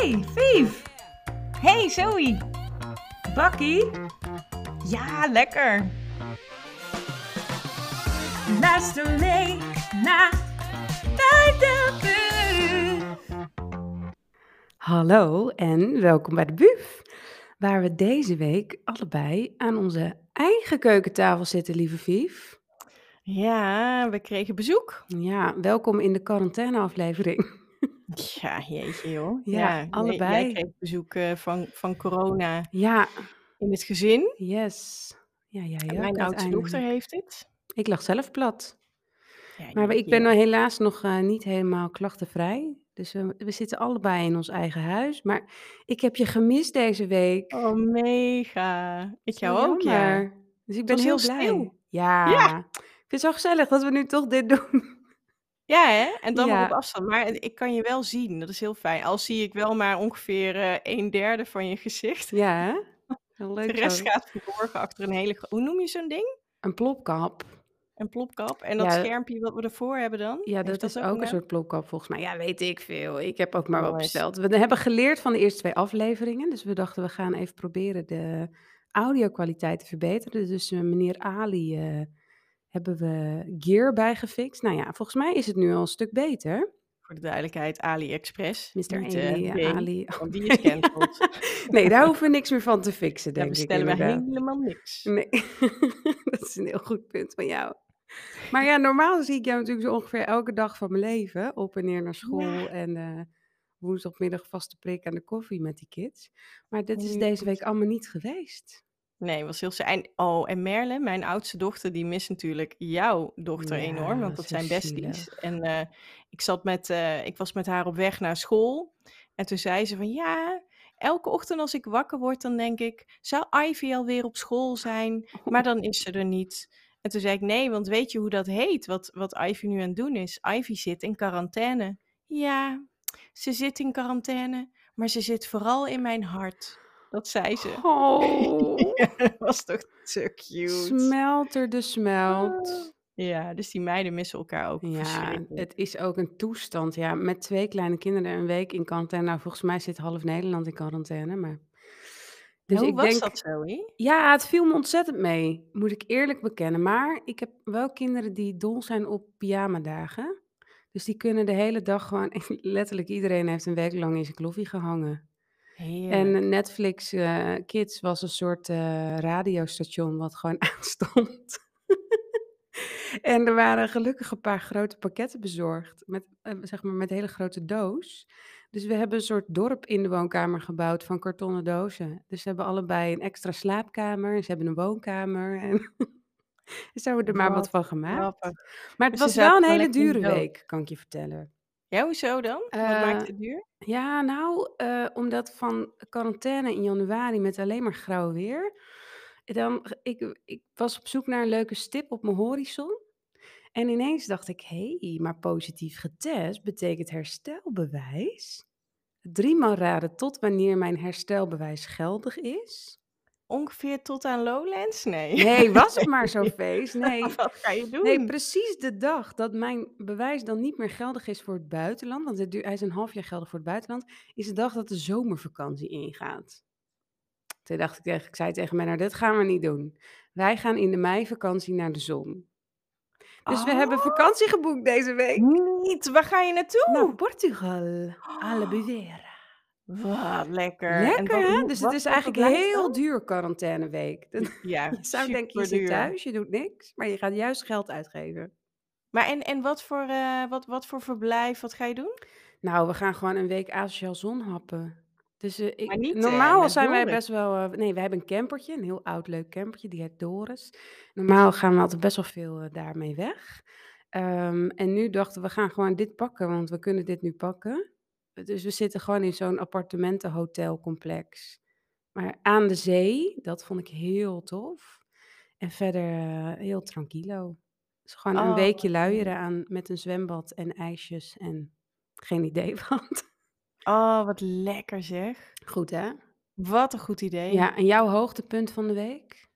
Hey, Vief! Hey Zoe! Bakkie? Ja, lekker! Luister mee naar bij de Buf. Hallo en welkom bij de Buf, waar we deze week allebei aan onze eigen keukentafel zitten, lieve Vief. Ja, we kregen bezoek. Ja, welkom in de quarantaineaflevering. Ja, jeetje joh. Ja, nee, allebei. jij kreeg bezoek eh, van, van corona Ja, in het gezin. yes. Ja, ja, ja. mijn oudste dochter heeft het. Ik lag zelf plat. Ja, Maar ik ben nou helaas nog eh, niet helemaal klachtenvrij. Dus we, we zitten allebei in ons eigen huis. Maar ik heb je gemist deze week. Oh, mega. Ik jou ook, ja. Dus ik ben heel heel blij. stil. Ja. Ja. Ik vind het zo gezellig dat we nu toch dit doen. Ja, hè? En dan nog op Ja. afstand. Maar ik kan je wel zien. Dat is heel fijn. Al zie ik wel maar ongeveer eh, een derde van je gezicht. Ja, hè? Heel De leuk rest zo. gaat verborgen achter een hele... Hoe noem je zo'n ding? Een plopkap. Een plopkap. En dat Ja, schermpje wat we ervoor hebben dan? ja, dat dat is ook een soort plopkap volgens mij. Ja, weet ik veel. Ik heb ook maar wat besteld. We hebben geleerd van de eerste twee afleveringen. Dus we dachten, we gaan even proberen de audio-kwaliteit te verbeteren. Dus eh, meneer Ali eh, hebben we gear bijgefixt. Nou ja, volgens mij is het nu al een stuk beter. Voor de duidelijkheid, AliExpress. Mr. Niet Ali, eh, Ali. want die is cancelled. nee, daar hoeven we niks meer van te fixen, denk ik bestellen we helemaal niks. Nee, dat is een heel goed punt van jou. Maar ja, normaal zie ik jou natuurlijk zo ongeveer elke dag van mijn leven. Op en neer naar school Ja, en eh, woensdagmiddag vaste prik aan de koffie met die kids. Maar dit is deze week allemaal niet geweest. Nee, was heel saai. En, oh, en Merle, mijn oudste dochter, die mist natuurlijk jouw dochter enorm, want dat zijn besties. zielig. En eh, ik, zat met, eh, ik was met haar op weg naar school. En toen zei ze van, ja, elke ochtend als ik wakker word, dan denk ik, zou Ivy alweer op school zijn? Maar dan is ze er niet. En toen zei ik, nee, want weet je hoe dat heet, wat, wat Ivy nu aan het doen is? Ivy zit in quarantaine. Ja, ze zit in quarantaine, maar ze zit vooral in mijn hart. Dat zei ze. Oh, dat was toch te cute. smelt er de smelt. Ah. Ja, dus die meiden missen elkaar ook Ja, het is ook een toestand. Ja, met twee kleine kinderen een week in quarantaine. Nou, volgens mij zit half Nederland in quarantaine. Maar... Dus Hoe ik was denk, dat, Zoe? ja, het viel me ontzettend mee, moet ik eerlijk bekennen. Maar ik heb wel kinderen die dol zijn op pyjamadagen. Dus die kunnen de hele dag gewoon, letterlijk iedereen heeft een week lang in zijn kloffie gehangen. En Heerlijk. Netflix eh, Kids was een soort eh, radiostation wat gewoon aanstond. En er waren gelukkig een paar grote pakketten bezorgd, met, eh, zeg maar met een hele grote doos. Dus we hebben een soort dorp in de woonkamer gebouwd van kartonnen dozen. Dus ze hebben allebei een extra slaapkamer, en ze hebben een woonkamer en dus hebben we er maar wat Wat van gemaakt. grappig. Maar het Dus was wel een hele dure week, kan ik je vertellen. Ja, hoezo dan? Wat maakt Eh, het duur? ja, nou, eh, omdat van quarantaine in januari met alleen maar grauw weer. Dan, ik, ik was op zoek naar een leuke stip op mijn horizon. En ineens dacht ik, hé, hey, maar positief getest betekent herstelbewijs. Driemaal raden tot wanneer mijn herstelbewijs geldig is. Ongeveer tot aan Lowlands? Nee. Nee, was het maar zo'n feest? Nee. Wat ga je doen? Nee, precies de dag dat mijn bewijs dan niet meer geldig is voor het buitenland, want het hij is een half jaar geldig voor het buitenland, is de dag dat de zomervakantie ingaat. Toen dacht ik tegen, ik zei tegen mij, nou dit gaan we niet doen. Wij gaan in de meivakantie naar de zon. Dus we hebben Oh, vakantie geboekt deze week. niet. Waar ga je Naar naartoe? Portugal, Albufeira. Wat lekker. Lekker hè? Dus het is eigenlijk heel dan? duur quarantaineweek. Ja, Je zou denken, je zit thuis, je doet niks, maar je gaat juist geld uitgeven. Maar en, en wat, voor, eh, wat, wat voor verblijf, wat ga je doen? Nou, we gaan gewoon een week asociaal zonhappen. Dus eh, ik, niet eh, normaal zijn wij best wel. eh, nee, we hebben een campertje, een heel oud leuk campertje, die heet Doris. Normaal gaan we altijd best wel veel daarmee weg. Ehm, en nu dachten we, we gaan gewoon dit pakken, want we kunnen dit nu pakken. Dus we zitten gewoon in zo'n appartementenhotelcomplex. Maar aan de zee, dat vond ik heel tof. En verder eh, heel tranquilo. Dus gewoon een Oh, weekje luieren aan, met een zwembad en ijsjes en geen idee wat. Oh, wat lekker zeg. Goed hè? Wat een goed idee. Ja, en jouw hoogtepunt van de week?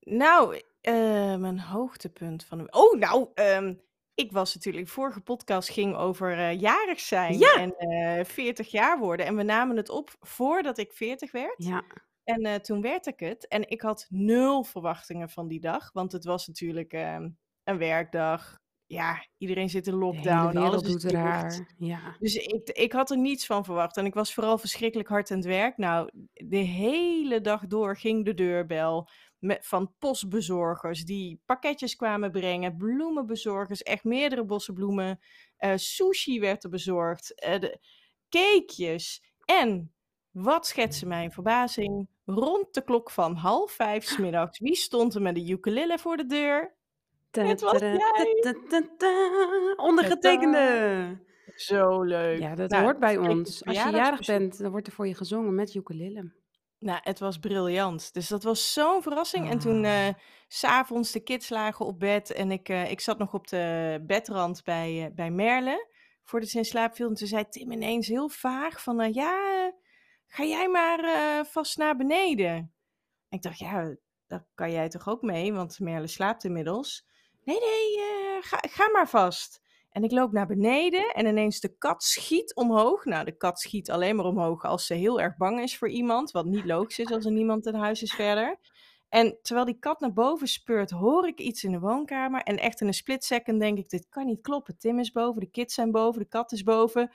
Nou, eh, mijn hoogtepunt van de... Oh, nou, ehm, ik was natuurlijk vorige podcast ging over, eh, jarig zijn Ja! en, eh, 40 jaar worden en we namen het op voordat ik 40 werd. Ja. En, eh, toen werd ik het en ik had 0 verwachtingen van die dag, want het was natuurlijk, ehm, een werkdag. Ja, iedereen zit in lockdown, alles is doet raar. Ja. Dus ik ik had er niets van verwacht en ik was vooral verschrikkelijk hard aan het werk. Nou, de hele dag door ging de deurbel met van postbezorgers die pakketjes kwamen brengen, bloemenbezorgers, echt meerdere bossen bloemen. Eh, sushi werd er bezorgd, eh, de cakejes. En wat schetste mijn verbazing? Rond de klok van 4:30 's middags, wie stond er met een ukulele voor de deur? Het was jij! ondergetekende. Zo leuk. Ja, dat Nou, hoort bij ons. Als je jarig bent, dan wordt er voor je gezongen met ukulele. Nou, het was briljant. Dus dat was zo'n verrassing. En toen, eh, Ah. 's avonds de kids lagen op bed en ik, eh, ik zat nog op de bedrand bij, eh, bij Merle voordat ze in slaap viel. En toen zei Tim ineens heel vaag van, ja, ga jij maar vast naar beneden. Ik dacht, ja, daar kan jij toch ook mee, want Merle slaapt inmiddels. Nee, nee, ga, ga maar vast. En ik loop naar beneden en ineens de kat schiet omhoog. Nou, de kat schiet alleen maar omhoog als ze heel erg bang is voor iemand, wat niet logisch is als er niemand in huis is verder. En terwijl die kat naar boven speurt, hoor ik iets in de woonkamer. En echt in een split second denk ik, dit kan niet kloppen. Tim is boven, de kids zijn boven, de kat is boven.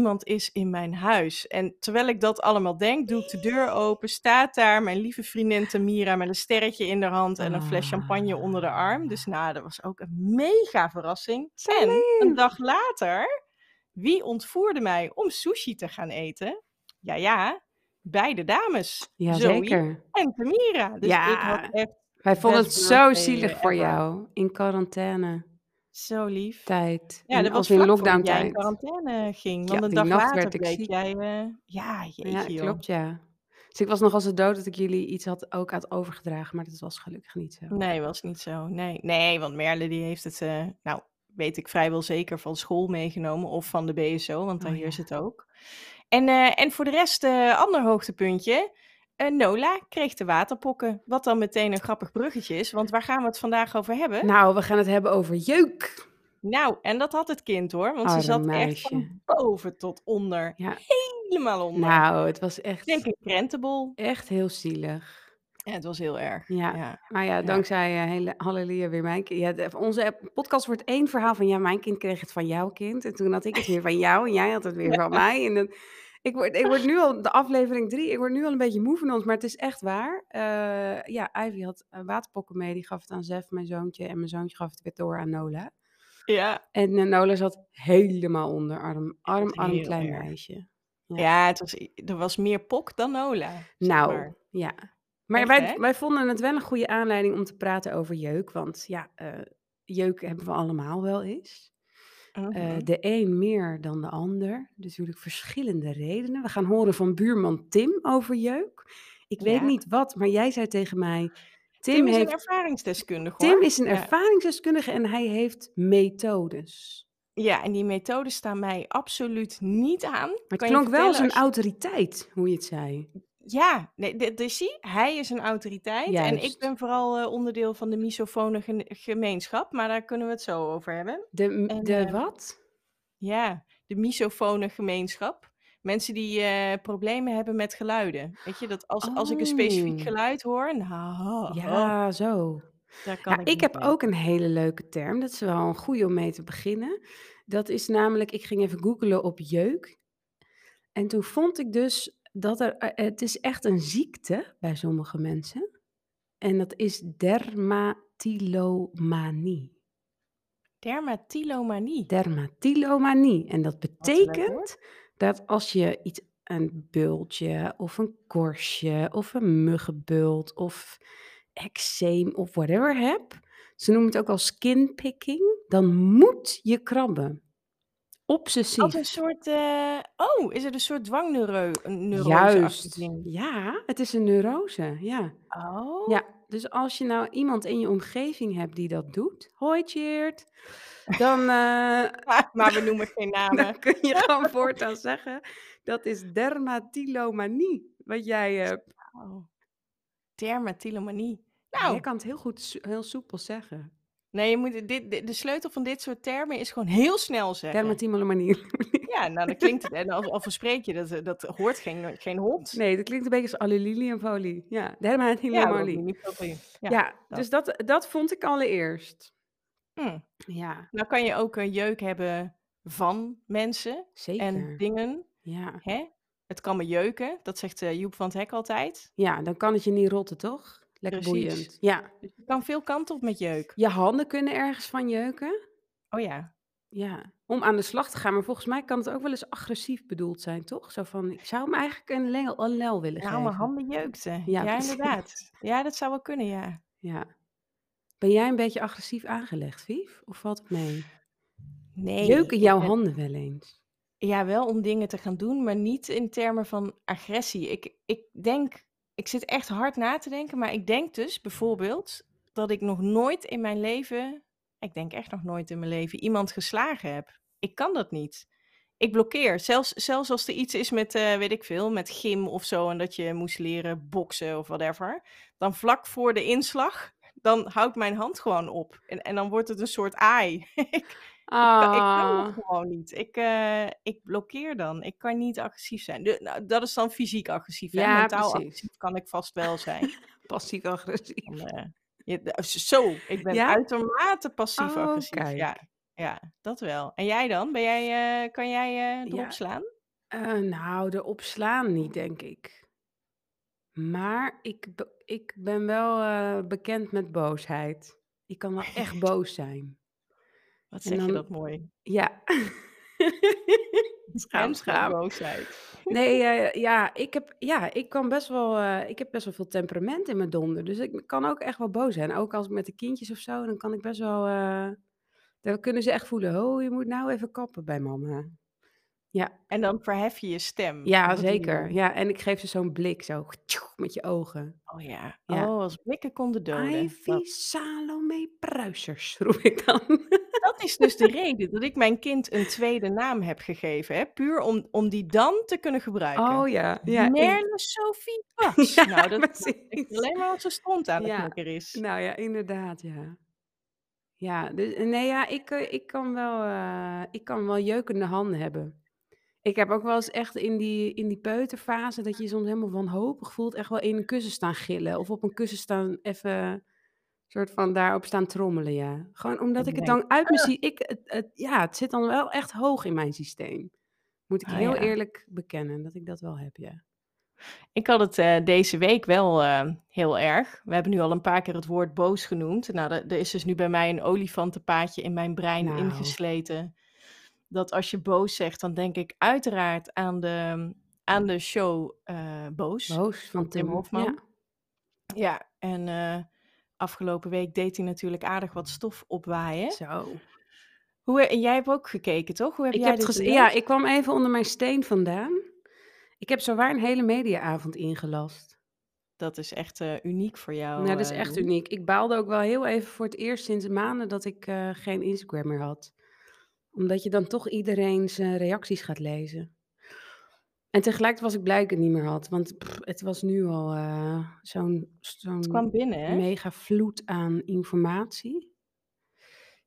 Iemand is in mijn huis. En terwijl ik dat allemaal denk, doe ik de deur open. Staat daar mijn lieve vriendin Tamira met een sterretje in haar hand en een fles champagne onder de arm. Dus nou, dat was ook een mega verrassing. En een dag later, wie ontvoerde mij om sushi te gaan eten? Ja, ja, beide dames. Zoe Jazeker. en Tamira. Dus ik had Ja, echt wij vonden het zo zielig voor ever. jou in quarantaine Zo lief. tijd. Ja, En dat was in voordat jij in lockdown-tijd. quarantaine ging. Ja, Want een die dag nacht later werd ik bleek jij, eh ja, Ja, joh. klopt, ja. Dus ik was nog als de dood dat ik jullie iets had, ook had overgedragen, maar dat was gelukkig niet zo. Nee, was niet zo. Nee, nee, want Merle die heeft het, eh, nou, weet ik vrijwel zeker van school meegenomen of van de BSO, want daar Oh heerst ja. het ook. En, eh, en voor de rest, ander hoogtepuntje. Nola kreeg de waterpokken. Wat dan meteen een grappig bruggetje is, want waar gaan we het vandaag over hebben? Nou, we gaan het hebben over jeuk. Nou, en dat had het kind hoor, want ze zat echt van boven tot onder. Ja, Helemaal onder. nou, het was Ik denk echt, een krentenbol. echt heel zielig. Ja, het was heel erg. Ja, Ja, maar ja, dankzij eh, hele, halleluja weer mijn kind. Ja, de- onze podcast wordt één verhaal van ja, mijn kind kreeg het van jouw kind. En toen had ik het weer van jou en jij had het weer van mij. En dan, ik, word, ik word nu al, de aflevering drie, ik word nu al een beetje moe van ons, maar het is echt waar. Eh, ja, Ivy had eh, waterpokken mee, die gaf het aan Zef, mijn zoontje. En mijn zoontje gaf het weer door aan Nola. Ja, En eh, Nola zat helemaal onder, arm, arm, arm klein erg. meisje. Ja. Ja, het was, er was meer pok dan Nola, Nou, maar. ja. Maar Echt, wij, wij vonden het wel een goede aanleiding om te praten over jeuk. Want ja, jeuk hebben we allemaal wel eens. Eh, Mhm. de een meer dan de ander. Natuurlijk verschillende redenen. We gaan horen van buurman Tim over jeuk. Ik weet Ja. niet wat, maar jij zei tegen mij... Tim, Tim is een heeft, ervaringsdeskundige Tim hoor. is een Ja. ervaringsdeskundige en hij heeft methodes. ja, en die methodes staan mij absoluut niet aan. Maar het Kan klonk wel als een autoriteit, hoe je het zei. Ja, nee, dus zie, hij is een autoriteit en ik ben vooral eh, onderdeel van de misofone gemeenschap, maar daar kunnen we het zo over hebben. De, En de eh, wat? ja, de misofone gemeenschap. Mensen die eh, problemen hebben met geluiden. Weet je, dat als, als ik een specifiek Oh, geluid hoor, nou, ja, zo. daar kan Ja, ik ik heb mee. ook een hele leuke term. Dat is wel een goede om mee te beginnen. Dat is namelijk, ik ging even googlen op jeuk. En toen vond ik dus dat er, eh, het is echt een ziekte bij sommige mensen. En dat is dermatilomanie. Dermatilomanie. Dermatilomanie. En dat betekent dat als je iets, een bultje of een korstje of een muggenbult of eczeem of whatever hebt, ze noemen het ook al skinpicking, dan moet je krabben. Als een soort, eh, oh, is het een soort dwangneurose-achtig Juist. Ja, het is een neurose. Ja. Oh, Ja, dus als je nou iemand in je omgeving hebt die dat doet, hoi dan, eh, maar we noemen geen dan namen. kun je gewoon voortaan zeggen, dat is dermatilomanie, wat jij hebt. Oh, dermatilomanie. Ja, jij Nou, kan het heel goed, heel soepel zeggen. Nee, je moet dit de de sleutel van dit soort termen is gewoon heel snel zeggen. Dermatimonier. Ja, nou dan klinkt het en al verspreek je dat, dat hoort geen geen hond. Nee, dat klinkt een beetje als aluminiumfolie. Ja, Ja, dermatimonier. Ja, Ja, dat. dus dat dat vond ik allereerst. Hm. Ja, Nou kan je ook, eh, jeuk hebben van mensen en zeker. dingen, Ja. hè. Het kan me jeuken, dat zegt, eh, Joep van het Hek altijd. Ja, dan kan het je niet rotten, toch? Lekker Precies. boeiend. Ja. Dus je kan veel kanten op met jeuk. Je handen kunnen ergens van jeuken. Oh ja. Ja, om aan de slag te gaan. Maar volgens mij kan het ook wel eens agressief bedoeld zijn, toch? Zo van, ik zou hem eigenlijk een lel een lel willen Nou, mijn geven. handen jeukten. Ja, Ja, inderdaad. Ja, dat zou wel kunnen, ja. Ja. Ben jij een beetje agressief aangelegd, Vief? Of valt het mee? Nee, Jeuken jouw ben handen wel eens? Ja, wel om dingen te gaan doen, maar niet in termen van agressie. Ik ik denk ik zit echt hard na te denken, maar ik denk dus bijvoorbeeld dat ik nog nooit in mijn leven ik denk echt nog nooit in mijn leven iemand geslagen heb. Ik kan dat niet. Ik blokkeer. Zelfs zelfs als er iets is met, eh, weet ik veel, met gym of zo en dat je moest leren boksen of whatever, dan vlak voor de inslag, dan houdt mijn hand gewoon op en en dan wordt het een soort. Ik ik kan ik kan dat Ah. gewoon niet. Ik, eh, ik blokkeer dan. Ik kan niet agressief zijn. De nou, dat is dan fysiek agressief, hè. Ja, Mentaal precies. agressief kan ik vast wel zijn. Passief-agressief. Dan, eh, je de zo, ik ben Ja? uitermate Oh, passief-agressief. Ja, ja, dat wel. En jij dan? Ben jij, eh, kan jij, eh, erop Ja. slaan? Eh, nou, erop slaan niet, denk ik. Maar ik ik ben wel, eh, bekend met boosheid. Ik kan wel echt boos zijn. Wat zeg je dat mooi. ja. Schaam, schaam. boosheid. Nee, eh, ja, ik heb ja, ik kan best wel, eh, ik heb best wel veel temperament in mijn donder. Dus ik kan ook echt wel boos zijn. Ook als ik met de kindjes of zo, dan kan ik best wel, eh dan kunnen ze echt voelen: "Oh, je moet nou even kappen bij mama." Ja. En dan verhef je je stem. Ja, Of wat doe je zeker. dan? Ja, en ik geef ze zo'n blik zo met je ogen. Oh ja. Ja. Oh, als blikken konden doden. Ivy Salome Pruisers, roep ik dan. Dat is dus de reden dat ik mijn kind een tweede naam heb gegeven, hè, puur om om die dan te kunnen gebruiken. Oh ja, ja, Merle Sophie Bas. Nou, Ja, dat dat ik precies. alleen maar als ze stront aan het Ja, is. nou ja, inderdaad, ja. Ja, dus nee, ja, ik, eh, ik kan wel, eh, ik kan wel jeukende handen hebben. Ik heb ook wel eens echt in die in die peuterfase dat je je soms helemaal wanhopig voelt, echt wel in een kussen staan gillen of op een kussen staan even soort van daarop staan trommelen, ja. Gewoon omdat Dat ik het dan uit me "Ugh." zie ik het het ja, het zit dan wel echt hoog in mijn systeem. Moet ik Oh heel ja. eerlijk bekennen dat ik dat wel heb, ja. Ik had het, eh, deze week wel, eh, heel erg. We hebben nu al een paar keer het woord boos genoemd. Nou, er er is dus nu bij mij een olifantenpaadje in mijn brein Nou. ingesleten. Dat als je boos zegt, dan denk ik uiteraard aan de aan de show, eh, Boos Boos van Tim Tim, Hofman. ja. Ja, en, eh, afgelopen week deed hij natuurlijk aardig wat stof opwaaien. Zo. Hoe en jij hebt ook gekeken, toch? Hoe heb Ik jij heb dit ja, ik kwam even onder mijn steen vandaan. Ik heb zowaar een hele mediaavond ingelast. Dat is echt, eh, uniek voor jou, Nou, dat is echt uniek. Ik baalde ook wel heel even voor het eerst sinds maanden dat ik, geen Instagram meer had. Omdat je dan toch iedereen zijn reacties gaat lezen. En tegelijk was ik blij dat ik het niet meer had, want pff, het was nu al, eh, zo'n zo'n mega vloed aan informatie.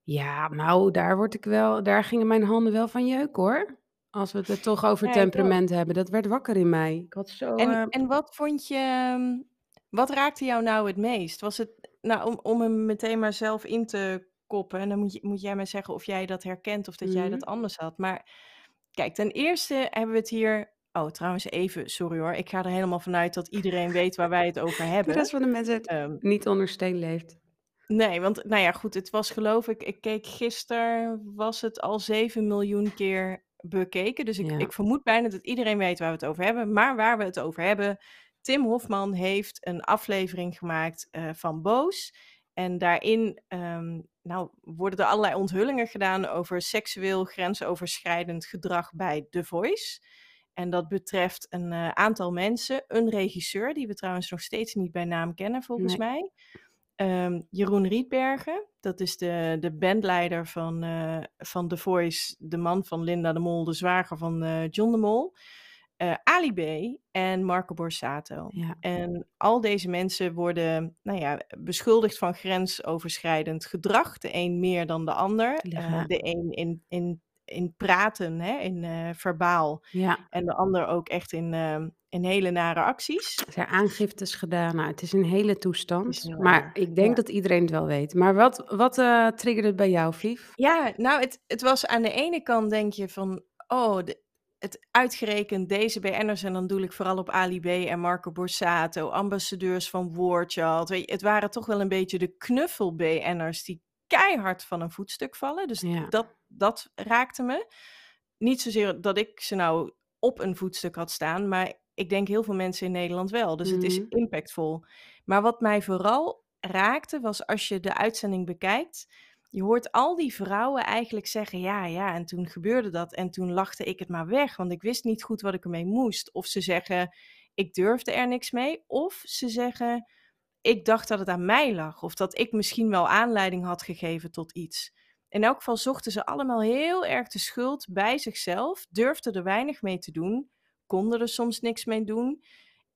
Ja, nou, daar word ik wel daar gingen mijn handen wel van jeuken, hoor. Als we het er toch over Ja, temperament hebben. Dat werd wakker in mij. Ik had zo, En eh en wat vond je, ehm, wat raakte jou nou het meest? Was het nou, om om hem meteen maar zelf in te koppen en dan moet je moet jij mij zeggen of jij dat herkent of dat jij dat Mhm. anders had. Maar kijk, ten eerste hebben we het hier oh, trouwens even, sorry hoor, ik ga er helemaal vanuit dat iedereen weet waar wij het over De hebben. rest van de mensen het Ehm niet onder steen leeft. Nee, want nou ja, goed, het was geloof ik ik keek gisteren, was het al 7.000.000 keer bekeken. Dus ik Ja. ik vermoed bijna dat iedereen weet waar we het over hebben. Maar waar we het over hebben, Tim Hofman heeft een aflevering gemaakt, eh, van Boos. En daarin, ehm, nou, worden er allerlei onthullingen gedaan over seksueel grensoverschrijdend gedrag bij The Voice. En dat betreft een, eh, aantal mensen. Een regisseur, die we trouwens nog steeds niet bij naam kennen volgens Nee. mij. Ehm, Jeroen Rietbergen, dat is de de bandleider van, eh, van The Voice, de man van Linda de Mol, de zwager van, eh, John de Mol. Eh, Ali B en Marco Borsato. Ja. En al deze mensen worden, nou ja, beschuldigd van grensoverschrijdend gedrag. De een meer dan de ander. Eh, de een in, in, in praten, hè, in eh, verbaal. Ja. En de ander ook echt in, in hele nare acties. Er zijn aangiftes gedaan. Nou, het is een hele toestand. Maar ik denk ja. dat iedereen het wel weet. Maar wat, wat triggerde het bij jou, Vief? Ja, nou, het, het was aan de ene kant denk je van, oh, de, het uitgerekend deze BN'ers, en dan doe ik vooral op Ali B en Marco Borsato, ambassadeurs van je, het waren toch wel een beetje de knuffel BN'ers die keihard van een voetstuk vallen. Dus Ja. dat, dat raakte me. Niet zozeer dat ik ze nou op een voetstuk had staan, maar ik denk heel veel mensen in Nederland wel. Dus het is Mhm. impactvol. Maar wat mij vooral raakte, was als je de uitzending bekijkt, je hoort al die vrouwen eigenlijk zeggen: ja, ja, en toen gebeurde dat. En toen lachte ik het maar weg, want ik wist niet goed wat ik ermee moest. Of ze zeggen: ik durfde er niks mee. Of ze zeggen: ik dacht dat het aan mij lag. Of dat ik misschien wel aanleiding had gegeven tot iets. In elk geval zochten ze allemaal heel erg de schuld bij zichzelf, durfden er weinig mee te doen, konden er soms niks mee doen.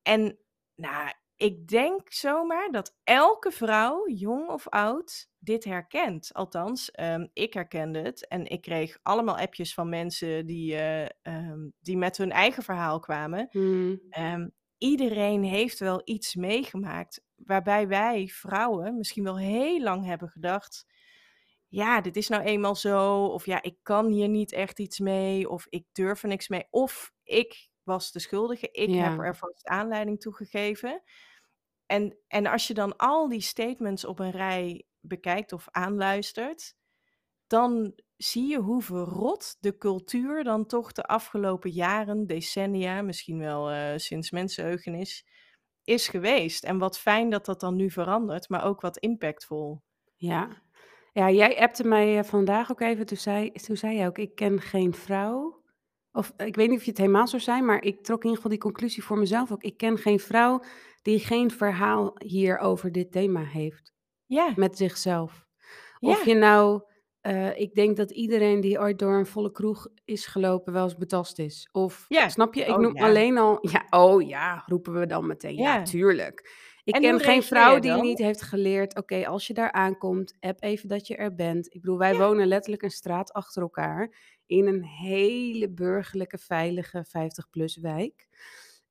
En nou, ik denk zomaar dat elke vrouw, jong of oud, dit herkent. Althans, ehm, ik herkende het. En ik kreeg allemaal appjes van mensen die, eh, ehm, die met hun eigen verhaal kwamen. Mhm. Ehm, iedereen heeft wel iets meegemaakt waarbij wij vrouwen misschien wel heel lang hebben gedacht: ja, dit is nou eenmaal zo, of ja, ik kan hier niet echt iets mee, of ik durf er niks mee, of ik was de schuldige, ik heb er vast aanleiding toe gegeven. En, en als je dan al die statements op een rij bekijkt of aanluistert, dan zie je hoe verrot de cultuur dan toch de afgelopen jaren, decennia, misschien wel eh, sinds mensenheugenis, is geweest. En wat fijn dat dat dan nu verandert, maar ook wat impactvol. Ja. Ja, jij appte mij eh, vandaag ook even. Toen zei, toen zei je ook: Ik ken geen vrouw. Of ik weet niet of je het helemaal zou zijn, maar ik trok in ieder geval die conclusie voor mezelf ook. Ik ken geen vrouw die geen verhaal hier over dit thema heeft. Ja, Met zichzelf. Of je nou, eh, ik denk dat iedereen die ooit door een volle kroeg is gelopen wel eens betast is. Of ja. snap je, ik Oh noem ja, alleen al, ja, oh ja, roepen we dan meteen. Ja, tuurlijk. Ik En ken geen vrouw die niet heeft geleerd, oké, als je daar aankomt, app even dat je er bent. Ik bedoel, wij wonen letterlijk een straat achter elkaar in een hele burgerlijke, veilige 50-plus wijk.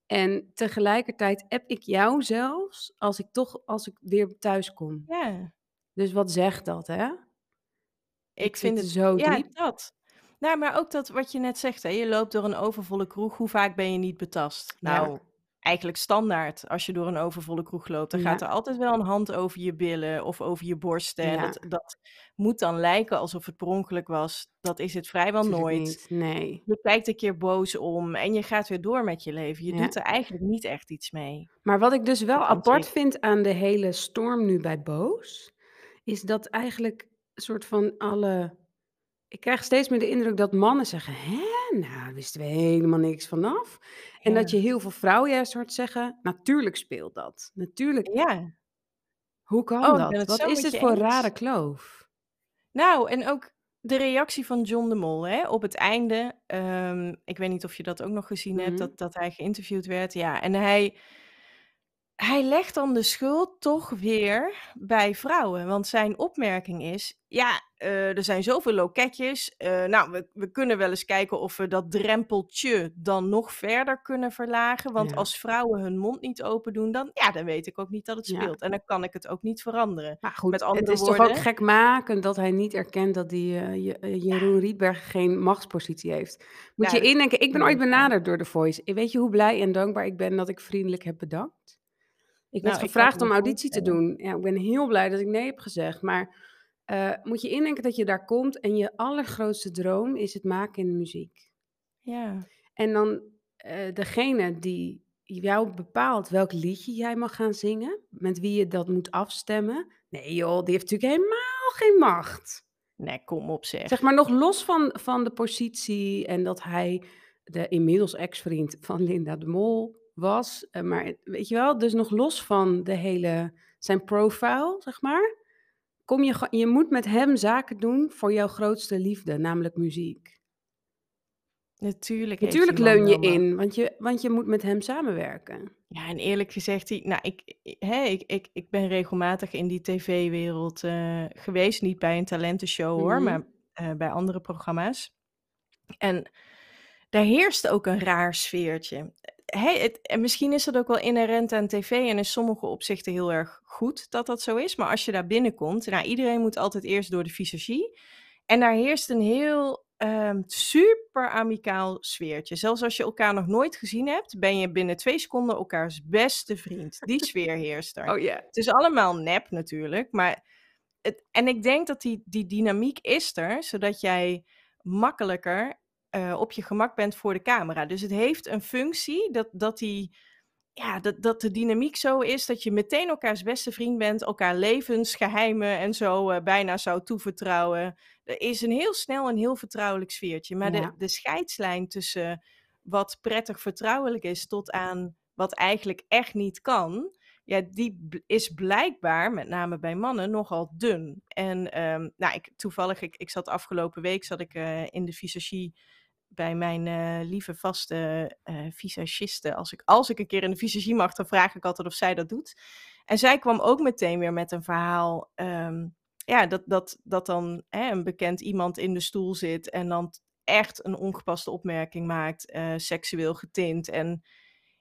En tegelijkertijd app ik jou zelfs als ik toch, als ik weer thuis kom. ja. Dus wat zegt dat, hè? Ik Ik vind het, zo ja, diep. dat. Nou, maar ook dat wat je net zegt, hè, je loopt door een overvolle kroeg. Hoe vaak ben je niet betast? Ja, Nou, eigenlijk standaard. Als je door een overvolle kroeg loopt, dan gaat er altijd wel een hand over je billen of over je borsten. En ja. dat, dat moet dan lijken alsof het per ongeluk was. Dat is het vrijwel Natuurlijk nooit. niet. Nee. Je kijkt een keer boos om en je gaat weer door met je leven. Je Ja. doet er eigenlijk niet echt iets mee. Maar wat ik dus wel apart vind aan de hele storm nu bij Boos, is dat eigenlijk een soort van alle. Ik krijg steeds meer de indruk dat mannen zeggen: Hè, nou, daar wisten we helemaal niks vanaf. En dat je heel veel vrouwen juist hoort zeggen: Natuurlijk speelt dat. Natuurlijk. Ja. Hoe kan Oh, ik ben dat? het Wat zo is met dit je voor eens. rare kloof? Nou, en ook de reactie van John de Mol hè, op het einde. ehm, ik weet niet of je dat ook nog gezien hebt, Mhm. dat, dat hij geïnterviewd werd. Ja, en hij, hij legt dan de schuld toch weer bij vrouwen. Want zijn opmerking is: ja, eh, er zijn zoveel loketjes. eh, nou, we, we kunnen wel eens kijken of we dat drempeltje dan nog verder kunnen verlagen. Want Ja, als vrouwen hun mond niet open doen, dan, ja, dan weet ik ook niet dat het ja. speelt. En dan kan ik het ook niet veranderen. Maar Met goed, het andere is toch ook woorden, gekmakend dat hij niet erkent dat die eh, Je- eh, ja, Jeroen Rietberg geen machtspositie heeft. Moet je nou, indenken, ik ben ooit benaderd door The Voice. Weet je hoe blij en dankbaar ik ben dat ik vriendelijk heb bedankt? Ik werd Nou, gevraagd om auditie te doen. Ja, ik ben heel blij dat ik nee heb gezegd. Maar eh, moet je indenken dat je daar komt en je allergrootste droom is het maken in de muziek. Ja, En dan eh, degene die jou bepaalt welk liedje jij mag gaan zingen, met wie je dat moet afstemmen. Nee joh, die heeft natuurlijk helemaal geen macht. nee, kom op Zeg zeg. maar nog los van, van de positie en dat hij de inmiddels ex-vriend van Linda de Mol was. eh, Maar weet je wel, dus nog los van de hele, zijn profile, zeg maar. Kom je, je moet met hem zaken doen voor jouw grootste liefde, namelijk muziek. Natuurlijk Natuurlijk leun je in, want je want je moet met hem samenwerken. Ja, en eerlijk gezegd, nou, ik hè, ik ik ik ben regelmatig in die tv-wereld, eh, geweest. Niet bij een talentenshow hoor, Mhm. maar, eh, bij andere programma's. En daar heerst ook een raar sfeertje. Hè, het en misschien is dat ook wel inherent aan tv en in sommige opzichten heel erg goed dat dat zo is. Maar als je daar binnenkomt, nou, iedereen moet altijd eerst door de visagie. En daar heerst een heel, ehm, super amicaal sfeertje. Zelfs als je elkaar nog nooit gezien hebt, ben je binnen 2 seconden elkaars beste vriend. Die sfeer heerst er. Oh ja. Het is allemaal nep natuurlijk, maar het en ik denk dat die die dynamiek is er, zodat jij makkelijker, eh, op je gemak bent voor de camera. Dus het heeft een functie dat dat die ja, dat dat de dynamiek zo is dat je meteen elkaars beste vriend bent, elkaar levensgeheimen en zo, eh, bijna zou toevertrouwen. Er is een heel snel een heel vertrouwelijk sfeertje. Maar de de scheidslijn tussen wat prettig vertrouwelijk is tot aan wat eigenlijk echt niet kan, ja, die is blijkbaar, met name bij mannen, nogal dun. En, ehm, nou, ik toevallig, ik ik zat afgelopen week zat ik, eh, in de visagie bij mijn, eh, lieve vaste, eh, visagiste. Als ik als ik een keer in de visagie mag, dan vraag ik altijd of zij dat doet. En zij kwam ook meteen weer met een verhaal, ehm, ja, dat dat dat dan, hè, een bekend iemand in de stoel zit en dan echt een ongepaste opmerking maakt, seksueel getint. En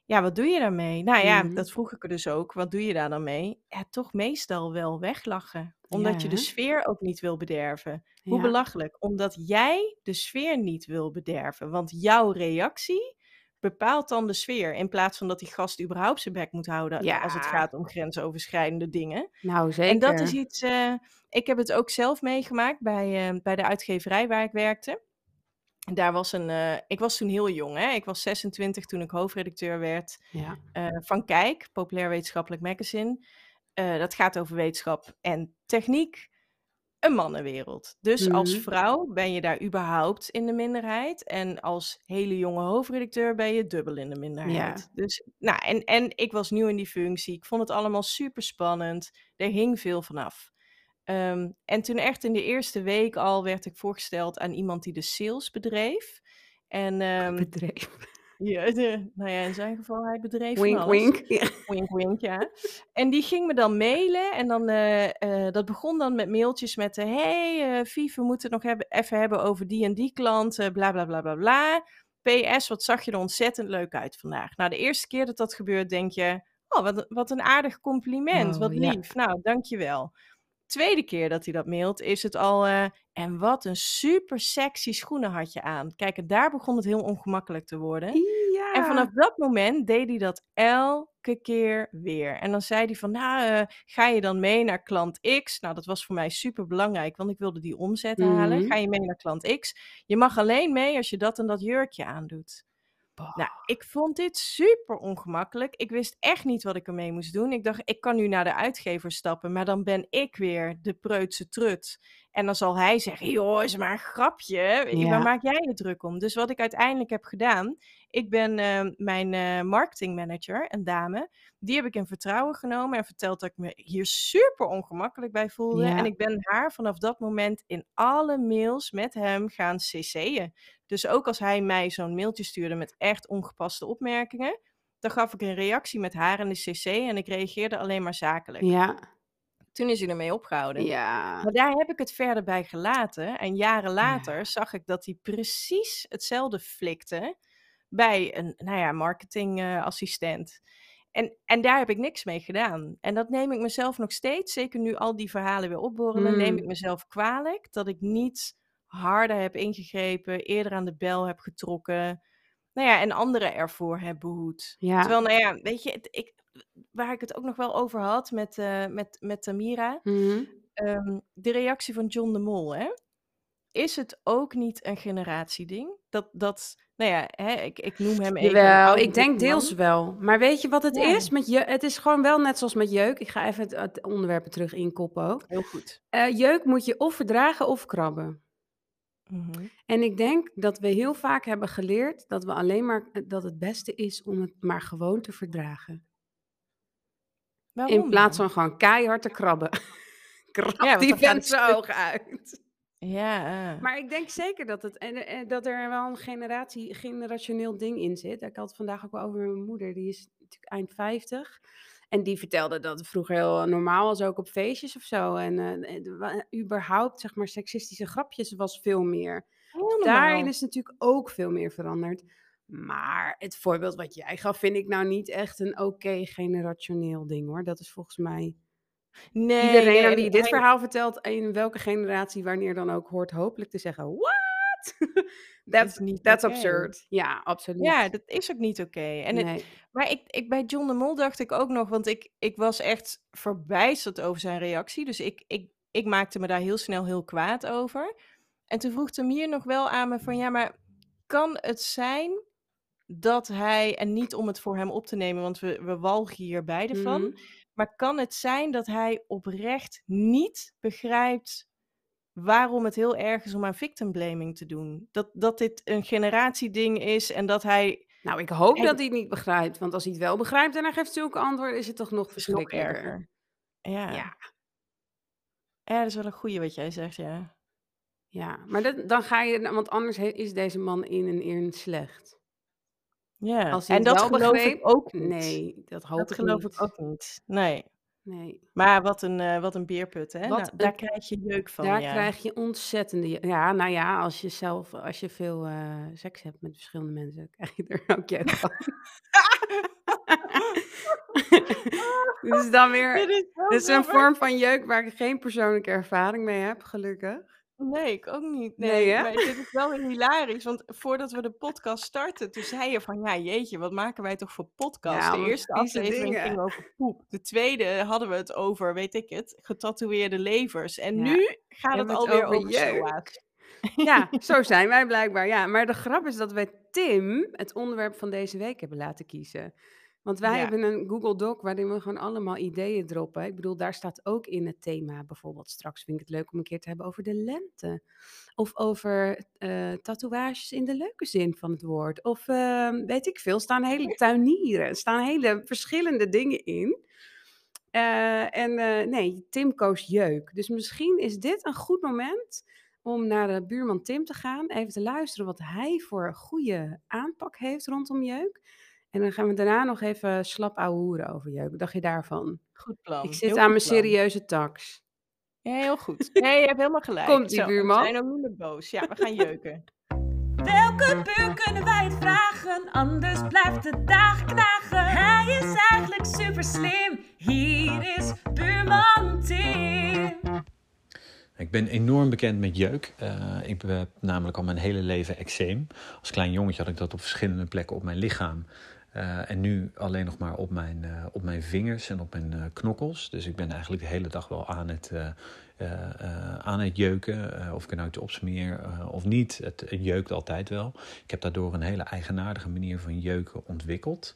ja, wat doe je daarmee? Nou ja, Mhm. dat vroeg ik haar dus ook. Wat doe je daar dan mee? Ja, toch meestal wel weglachen, omdat Ja, je de sfeer ook niet wil bederven. Hoe Ja. belachelijk, omdat jij de sfeer niet wil bederven, want jouw reactie bepaalt dan de sfeer, in plaats van dat die gast überhaupt zijn bek moet houden als het gaat om grensoverschrijdende dingen. Nou, En dat is zeker. iets, eh ik heb het ook zelf meegemaakt bij, eh, bij de uitgeverij waar ik werkte. Daar was een, eh ik was toen heel jong, hè. Ik was 26 toen ik hoofdredacteur werd, Ja. eh, van Kijk, populair wetenschappelijk magazine. Eh, dat gaat over wetenschap en techniek. Een mannenwereld. Dus als Mhm. vrouw ben je daar überhaupt in de minderheid. En als hele jonge hoofdredacteur ben je dubbel in de minderheid. Ja. Dus, nou, en en ik was nieuw in die functie. Ik vond het allemaal superspannend. Er hing veel vanaf. Ehm, en toen echt in de eerste week al werd ik voorgesteld aan iemand die de sales bedreef. En, ehm Bedreef. ja, de nou ja, in zijn geval, hij bedreef Wink, alles. wink. Ja. Wink, wink, ja. En die ging me dan mailen en dan, eh, eh, dat begon dan met mailtjes met, "Hey, Vief, we moeten het nog hebben even hebben over die en die klant, bla, bla, bla, bla, bla. PS, wat zag je er ontzettend leuk uit vandaag." Nou, de eerste keer dat dat gebeurt, denk je: "Oh, wat een wat een aardig compliment, Oh, wat ja. lief. Nou, dank je wel." Tweede keer dat hij dat mailt, is het al, eh, "En wat een super sexy schoenen had je aan." Kijk, en daar begon het heel ongemakkelijk te worden. En vanaf Ja. dat moment deed hij dat elke keer weer. En dan zei hij van: "Nou, eh, ga je dan mee naar klant X?" Nou, dat was voor mij superbelangrijk, want ik wilde die omzet halen. "Ga Mhm. je mee naar klant X? Je mag alleen mee als je dat en dat jurkje aandoet." Nou, ik vond dit super ongemakkelijk. Ik wist echt niet wat ik ermee moest doen. Ik dacht, ik kan nu naar de uitgever stappen, maar dan ben ik weer de preutse trut. En dan zal hij zeggen: "Joh, is maar een grapje. Waar maak jij je druk om?" Dus wat ik uiteindelijk heb gedaan, ik ben, eh, mijn, eh, marketingmanager, een dame, die heb ik in vertrouwen genomen en verteld dat ik me hier super ongemakkelijk bij voelde. En ik ben haar vanaf dat moment in alle mails met hem gaan cc'en. Dus ook als hij mij zo'n mailtje stuurde met echt ongepaste opmerkingen, dan gaf ik een reactie met haar in de cc en ik reageerde alleen maar zakelijk. Ja. Toen is hij ermee opgehouden. Ja. Maar daar heb ik het verder bij gelaten. En jaren Ja. later zag ik dat hij precies hetzelfde flikte bij een, nou ja, marketingassistent. En en daar heb ik niks mee gedaan. En dat neem ik mezelf nog steeds, zeker nu al die verhalen weer opborrelen, neem ik Mm. mezelf kwalijk dat ik niet harder heb ingegrepen, eerder aan de bel heb getrokken. Nou ja, en anderen ervoor heb behoed. Ja. Terwijl, nou ja, weet je, ik waar ik het ook nog wel over had met, eh, met met Tamira, Mhm. ehm, de reactie van John de Mol, hè. Is het ook niet een generatieding? Dat dat nou ja, hè, ik ik noem hem even oude ik denk deels man. wel. Maar weet je wat het Ja. is met je het is gewoon wel net zoals met jeuk. Ik ga even het het onderwerp er terug inkoppen ook. Heel goed. Eh, jeuk moet je of verdragen of krabben. Mhm. En ik denk dat we heel vaak hebben geleerd dat we alleen maar dat het beste is om het maar gewoon te verdragen. In Waarom plaats dan? van gewoon keihard te krabben. Krab Ja, die vent zijn stuk ogen uit. Ja. Maar ik denk zeker dat het en en dat er wel een generatie generationeel ding in zit. Ik had het vandaag ook wel over mijn moeder, die is natuurlijk eind 50. En die vertelde dat het vroeger heel normaal was, ook op feestjes of zo. En, eh, überhaupt, zeg maar, seksistische grapjes was veel meer. Dus daarin is natuurlijk ook veel meer veranderd. Maar het voorbeeld wat jij gaf, vind ik nou niet echt een oké generationeel ding, hoor. Dat is volgens mij Nee, iedereen nee, aan wie dit verhaal vertelt, in welke generatie, wanneer dan ook, hoort hopelijk te zeggen: "What? Dat is That's niet that's absurd." Ja, Ja, absoluut. dat is ook niet oké. En het Nee. maar ik ik bij John de Mol dacht ik ook nog, want ik ik was echt verbijsterd over zijn reactie. Dus ik ik ik maakte me daar heel snel heel kwaad over. En toen vroeg Tamir nog wel aan me van: "Ja, maar kan het zijn dat hij" en niet om het voor hem op te nemen, want we we walgen hier beide van. Mhm. Maar kan het zijn dat hij oprecht niet begrijpt waarom het heel erg is om aan victim blaming te doen? Dat dat dit een generatieding is en dat hij Nou, ik hoop hij dat hij het niet begrijpt, want als hij het wel begrijpt en hij geeft zulke antwoorden, is het toch nog verschrikkelijker. erger. Ja. Ja. Ja, dat is wel een goeie wat jij zegt, ja. Ja, maar dat dan ga je want anders he is deze man in en in slecht. Ja, Als en dat geloof begreep ik ook niet. nee, dat hoop Dat ik geloof niet. ik ook niet. Nee. Nee. Maar wat een, eh, wat een beerput, hè? Nou, een daar krijg je jeuk van, Daar ja. krijg je ontzettende je ja, nou ja, als je zelf als je veel, eh, seks hebt met verschillende mensen, krijg je er ook jeuk van. Dit is dan weer Dit is dit is een vorm van jeuk waar ik geen persoonlijke ervaring mee heb, gelukkig. Nee, ik ook niet. Nee, Nee, hè? maar dit is wel weer hilarisch, want voordat we de podcast startten, toen zei je van: "Ja, jeetje, wat maken wij toch voor podcast?" Ja, De wat eerste aflevering dingen. ging over poep. De tweede hadden we het over, weet ik het, getatoeëerde levers. En Ja, nu gaat het alweer over over. Ja, zo zijn wij blijkbaar, ja. Maar de grap is dat wij Tim het onderwerp van deze week hebben laten kiezen. Want wij Ja. hebben een Google Doc waarin we gewoon allemaal ideeën droppen. Ik bedoel, daar staat ook in het thema bijvoorbeeld straks vind ik het leuk om een keer te hebben over de lente. Of over, eh, tatoeages in de leuke zin van het woord. Of, ehm, weet ik veel, staan hele tuinieren, er staan hele verschillende dingen in. Eh, en, eh, nee, Tim koos jeuk. Dus misschien is dit een goed moment om naar de buurman Tim te gaan, even te luisteren wat hij voor goede aanpak heeft rondom jeuk. En dan gaan we daarna nog even slap ouwehoeren over jeuk. Wat dacht je daarvan? Goed plan, Ik zit heel aan mijn plan. serieuze tax. Ja, heel goed. Nee, je hebt helemaal gelijk. Komt-ie, Zo, we buurman. zijn ook niet meer boos. Ja, we gaan jeuken. Welke buur kunnen wij het vragen? Anders blijft de dag knagen. Hij is eigenlijk super slim. Hier is buurman Tim. Ik ben enorm bekend met jeuk. Eh, ik heb namelijk al mijn hele leven eczeem. Als klein jongetje had ik dat op verschillende plekken op mijn lichaam. Eh, en nu alleen nog maar op mijn, eh, op mijn vingers en op mijn eh, knokkels. Dus ik ben eigenlijk de hele dag wel aan het, aan het jeuken. Eh, of ik er nou iets opsmeer eh, of niet. Het, jeukt altijd wel. Ik heb daardoor een hele eigenaardige manier van jeuken ontwikkeld.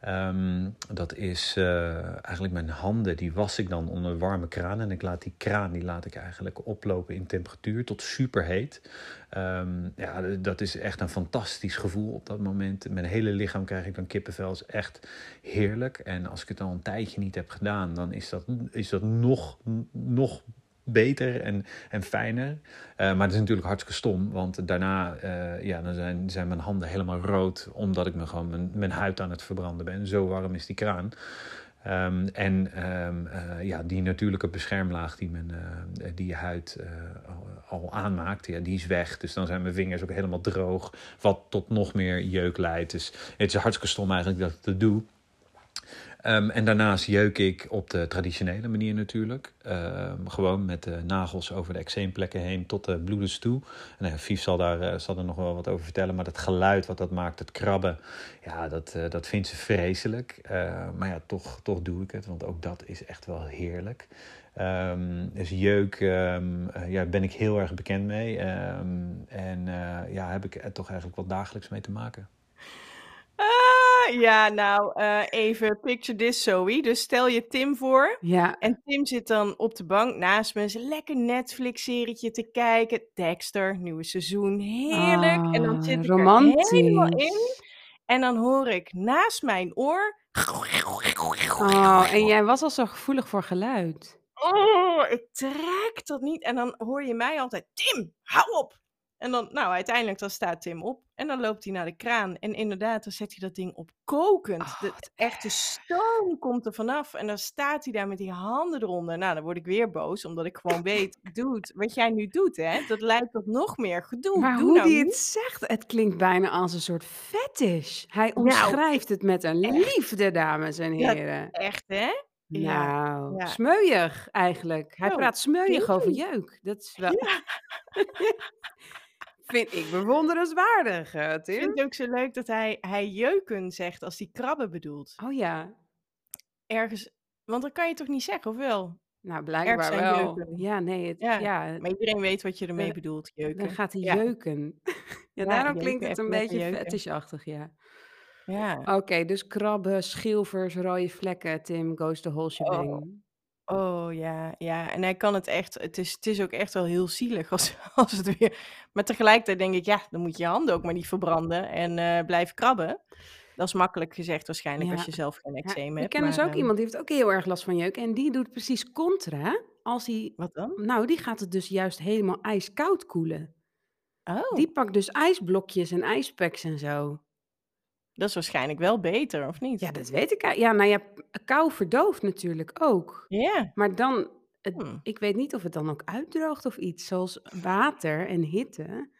Ehm, dat is eh, eigenlijk mijn handen, die was ik dan onder warme kraan. En ik laat die kraan die laat ik eigenlijk oplopen in temperatuur tot superheet. Ehm, ja, dat is echt een fantastisch gevoel op dat moment. Mijn hele lichaam krijg ik dan kippenvel. is echt heerlijk. En als ik het al een tijdje niet heb gedaan, dan is dat, is dat nog, nog beter en, en fijner. Eh, maar het is natuurlijk hartstikke stom, want daarna eh, ja, dan zijn, zijn mijn handen helemaal rood, omdat ik me gewoon mijn, mijn huid aan het verbranden ben. Zo warm is die kraan. Ehm, en ehm, eh, ja, die natuurlijke beschermlaag die, men, die je huid al, aanmaakt, ja, die is weg. Dus dan zijn mijn vingers ook helemaal droog, wat tot nog meer jeuk leidt. Dus het is hartstikke stom eigenlijk dat ik dat doe. Ehm, en daarnaast jeuk ik op de traditionele manier natuurlijk. Ehm, gewoon met de nagels over de eczeemplekken heen tot de bloedens toe. En uh, Fief zal daar, uh, zal er nog wel wat over vertellen. Maar dat geluid wat dat maakt, het krabben, ja, dat, uh, dat vindt ze vreselijk. maar ja, toch, toch doe ik het, want ook dat is echt wel heerlijk. Um, dus jeuk ja, ben ik heel erg bekend mee. En ja, heb ik er toch eigenlijk wel dagelijks mee te maken. Ah, ja, nou, uh, even picture this, Zoe. Dus stel je Tim voor. Ja. En Tim zit dan op de bank naast me. Een lekker Netflix-serietje te kijken. Dexter, nieuwe seizoen. Heerlijk. Ah, en dan zit ik romantisch. er helemaal in. En dan hoor ik naast mijn oor... Oh, en jij was al zo gevoelig voor geluid. Oh, ik trek dat niet. En dan hoor je mij altijd, Tim, hou op! En dan, nou, uiteindelijk dan staat Tim op en dan loopt hij naar de kraan. En inderdaad, dan zet hij dat ding op kokend. Oh, de echte stoom komt er vanaf. En dan staat hij daar met die handen eronder. Nou, dan word ik weer boos, omdat ik gewoon weet, dude, wat jij nu doet, hè, dat leidt tot nog meer gedoe. Maar Doe hoe nou die het zegt, het klinkt bijna als een soort fetish. Hij Nou, omschrijft het met een liefde, dames en Ja, heren. echt, hè? Ja, Nou, ja. smeuig eigenlijk. Hij Zo, praat smeuig over jeuk. Dat is wel, Ja. vind ik bewonderenswaardig, eh, Ik vind Tim. het ook zo leuk dat hij, hij jeuken zegt als hij krabben bedoelt. Oh ja, Ergens, want dat kan je toch niet zeggen, of wel? nou blijkbaar wel. jeuken. Ja, nee, het, Ja, ja, maar iedereen weet wat je ermee dan, bedoelt, dan jeuken. gaat hij Ja, jeuken. Ja, ja, daarom klinkt het een beetje fetishachtig, ja. Ja. Oké, dus krabben, schilfers, rode vlekken, Tim goes the whole shebang. oh ja, ja. En hij kan het echt, het is, het is ook echt wel heel zielig als, als het weer. Maar tegelijkertijd denk ik, ja, dan moet je je handen ook maar niet verbranden en eh blijven krabben. Dat is makkelijk gezegd waarschijnlijk als Ja. je zelf geen Ja, eczeem ik hebt. ken dus Maar ook eh, iemand die heeft ook heel erg last van jeuk. En die doet precies contra. Als hij, wat dan? nou, die gaat het dus juist helemaal ijskoud koelen. Die Oh, pakt dus ijsblokjes en ijspacks en zo. Dat is waarschijnlijk wel beter, of Ja, niet? dat weet ik. Ja, nou ja, kou verdooft natuurlijk ook. Ja. Maar dan, het, Hm. ik weet niet of het dan ook uitdroogt of iets. Zoals water en hitte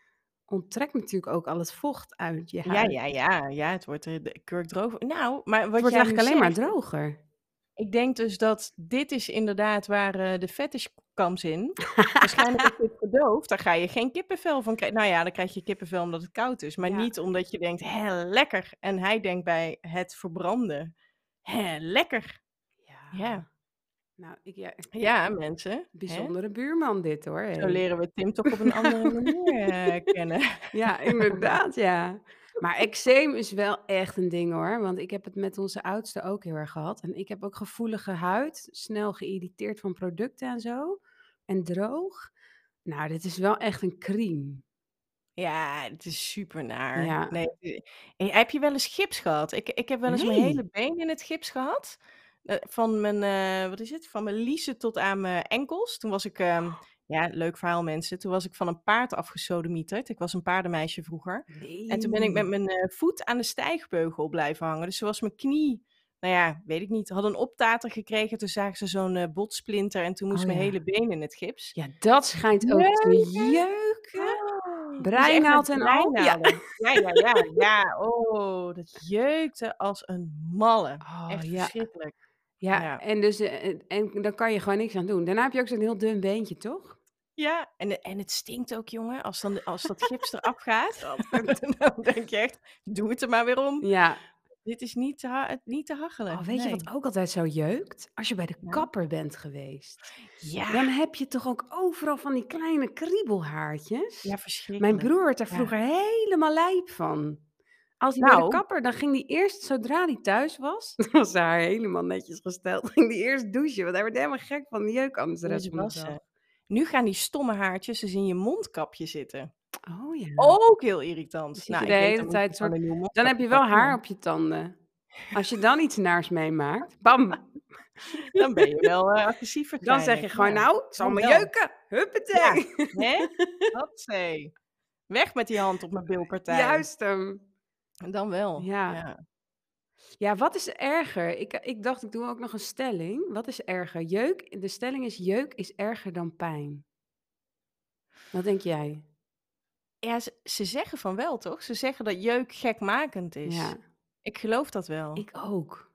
onttrekt natuurlijk ook al het vocht uit je Ja, huid. ja, ja, ja, het wordt er de kurk droog. Nou, maar Het wat wordt jij nu eigenlijk alleen maar droger. Ik denk dus dat dit is inderdaad waar eh, de fetish comes in. Waarschijnlijk als je het verdooft, dan ga je geen kippenvel van krijgen. Nou ja, dan krijg je kippenvel omdat het koud is. Maar Ja. niet omdat je denkt, hé, lekker. En hij denkt bij het verbranden, hé, lekker. Ja. Ja, Nou, ik, ja, ja mensen. Hè? bijzondere buurman dit hoor. Zo leren we Tim toch op een andere manier eh, kennen. Ja, inderdaad, ja. Maar eczeem is wel echt een ding hoor. Want ik heb het met onze oudste ook heel erg gehad. En ik heb ook gevoelige huid, snel geïrriteerd van producten en zo. En droog. Nou, dit is wel echt een crime. Ja, het is super naar. Ja. Nee, eh, eh, heb je wel eens gips gehad? Ik, ik heb wel eens mijn hele been in het gips gehad. Eh, van mijn, eh, wat is het? Van mijn liezen tot aan mijn enkels. Toen was ik, ehm, ja, leuk verhaal mensen. Toen was ik van een paard afgesodemieterd. Ik was een paardenmeisje vroeger. En toen ben ik met mijn eh, voet aan de stijgbeugel blijven hangen. Dus toen was mijn knie, nou ja, weet ik niet, had een optater gekregen. Toen zagen ze zo'n eh, botsplinter en toen moest Oh mijn ja. hele been in het gips. Ja, dat schijnt ook te Jeuken. met Breinaald en al. Ja. Ja, ja, ja, ja. Oh, dat jeukte als een malle. Oh Echt ja. verschrikkelijk. Ja, Ja. en, dus, eh, en, en dan kan je gewoon niks aan doen. Daarna heb je ook zo'n heel dun beentje, toch? Ja, en, en het stinkt ook, jongen. Als, dan, als dat gips eraf gaat, dan denk je echt, doe het er maar weer om. Ja. Dit is niet te, ha- niet te hachelen. Oh, weet je wat ook altijd zo jeukt? Als je bij de Ja. kapper bent geweest. Dan Ja, heb je toch ook overal van die kleine kriebelhaartjes? ja, Mijn verschrikkelijk. broer werd daar Ja. vroeger helemaal lijp van. Als hij bij de Nou, kapper, dan ging hij eerst, zodra hij thuis was, dan was haar helemaal netjes gesteld, ging hij eerst douchen, want hij werd helemaal gek van de jeuk anders de rest van de. Nu gaan die stomme haartjes dus in je mondkapje zitten. Oh ja. Ook heel irritant. zit Nou, de hele tijd soort... Dan heb je wel haar op je tanden. Als je dan iets naars meemaakt, bam, dan ben je wel eh, agressief dan zeg je gewoon, Ja, nou, het zal me jeuken. Ja, Huppatee. hè? Hotzee. Weg met die hand op mijn bilpartij. Juist hem. Dan wel. Ja. Ja. Ja, wat is erger? Ik, ik dacht, ik doe ook nog een stelling. Wat is erger? Jeuk, de stelling is, jeuk is erger dan pijn. Wat denk jij? Ja, ze, ze zeggen van wel, toch? Ze zeggen dat jeuk gekmakend is. Ja, Ik geloof dat wel. ik ook.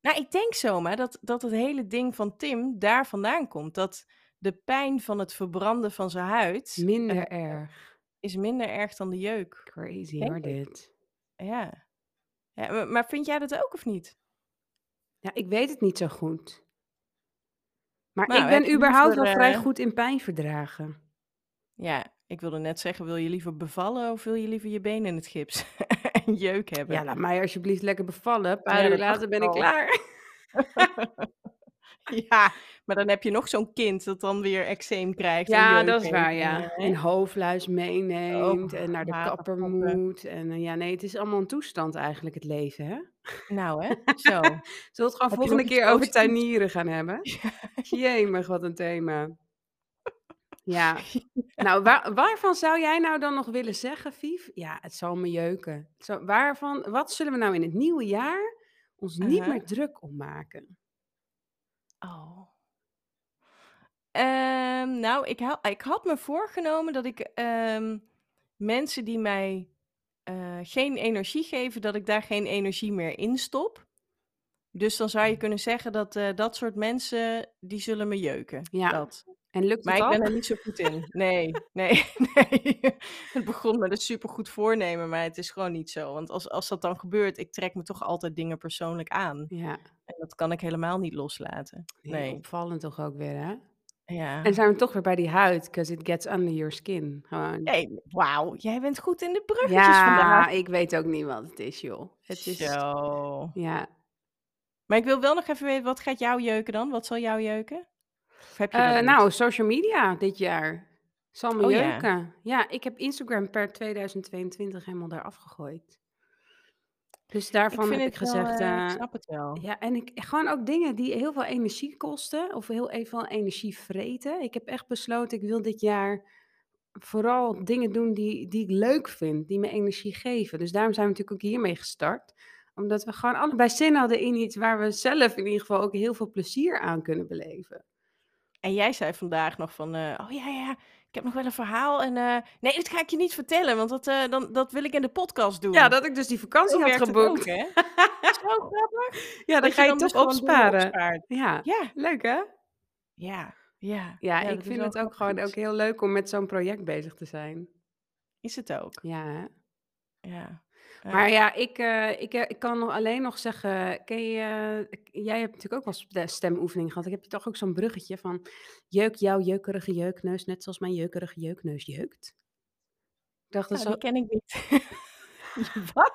Nou, ik denk zomaar dat, dat het hele ding van Tim daar vandaan komt. Dat de pijn van het verbranden van zijn huid eh, Minder erg. is minder erg dan de jeuk. Crazy hoor, dit. Ja. Ja maar, vind jij dat ook of niet? Ja, ik weet het niet zo goed. Maar Nou, ik ben überhaupt liever, wel vrij eh, goed in pijn verdragen. Ja, ik wilde net zeggen, wil je liever bevallen of wil je liever je benen in het gips en jeuk hebben? Ja, laat mij alsjeblieft lekker bevallen. Een paar Ja, uur later ben ik ik al. klaar. Ja, maar dan heb je nog zo'n kind dat dan weer eczeem krijgt en Ja, dat is waar, en, ja. eh, En hoofdluis meeneemt en naar de kapper moet. En eh, ja, nee, het is allemaal een toestand eigenlijk, het leven, hè? Nou hè, zo. Zullen we het gewoon Heb volgende keer over tuinieren gaan hebben? Jemig, wat een thema. Ja, nou, waar, waarvan zou jij nou dan nog willen zeggen, Vief? Ja, het zal me jeuken. Zo, waarvan, wat zullen we nou in het nieuwe jaar ons niet meer druk om maken? Oh. Ehm, nou, ik, ik had me voorgenomen dat ik ehm, mensen die mij eh, geen energie geven, dat ik daar geen energie meer in stop. Dus dan zou je kunnen zeggen dat eh, dat soort mensen, die zullen me jeuken. Ja. Dat. En lukt Maar het ik ben er niet zo goed in. Nee, nee, nee. Het begon met een supergoed voornemen, maar het is gewoon niet zo. Want als, als dat dan gebeurt, ik trek me toch altijd dingen persoonlijk aan. Ja, En dat kan ik helemaal niet loslaten. heel Nee. opvallend toch ook weer, hè? Ja. En zijn we toch weer bij die huid, because it gets under your skin. Gewoon. Hey, wauw, jij bent goed in de bruggetjes Ja, vandaag. ik weet ook niet wat het is, joh. Het is, Zo. ja. Maar ik wil wel nog even weten, wat gaat jou jeuken dan? Wat zal jou jeuken? Of heb je dat Eh, niet? nou, social media dit jaar. Zal me Oh ja. jeuken. Ja, ik heb Instagram per 2022 helemaal daar afgegooid. Dus Ik daarvan vind heb ik het wel, gezegd, eh, ik eh, snap het wel. ja, en ik, gewoon ook dingen die heel veel energie kosten of heel even energie vreten. Ik heb echt besloten, ik wil dit jaar vooral dingen doen die, die ik leuk vind, die me energie geven. Dus daarom zijn we natuurlijk ook hiermee gestart. Omdat we gewoon allebei zin hadden in iets waar we zelf in ieder geval ook heel veel plezier aan kunnen beleven. En jij zei vandaag nog van, eh, oh ja, ja, ik heb nog wel een verhaal. En eh, nee, dat ga ik je niet vertellen, want dat, eh, dan, dat wil ik in de podcast doen. Ja, dat ik dus die vakantie had het geboekt. ook, hè? Zo grappig. Ja, dan dat ga je toch dus opsparen. Ja, Ja, leuk hè? ja, ja. Ja, ik vind het ook gewoon ook heel leuk om met zo'n project bezig te zijn. Is het ook, Ja, hè? ja. Maar ja, ik, eh, ik, eh, ik kan alleen nog zeggen, ken je, eh, jij hebt natuurlijk ook wel stemoefening gehad. Ik heb je toch ook zo'n bruggetje van jeuk jouw jeukerige jeukneus, net zoals mijn jeukerige jeukneus jeukt. Ik dacht, dat Nou, ken ik niet. Wat?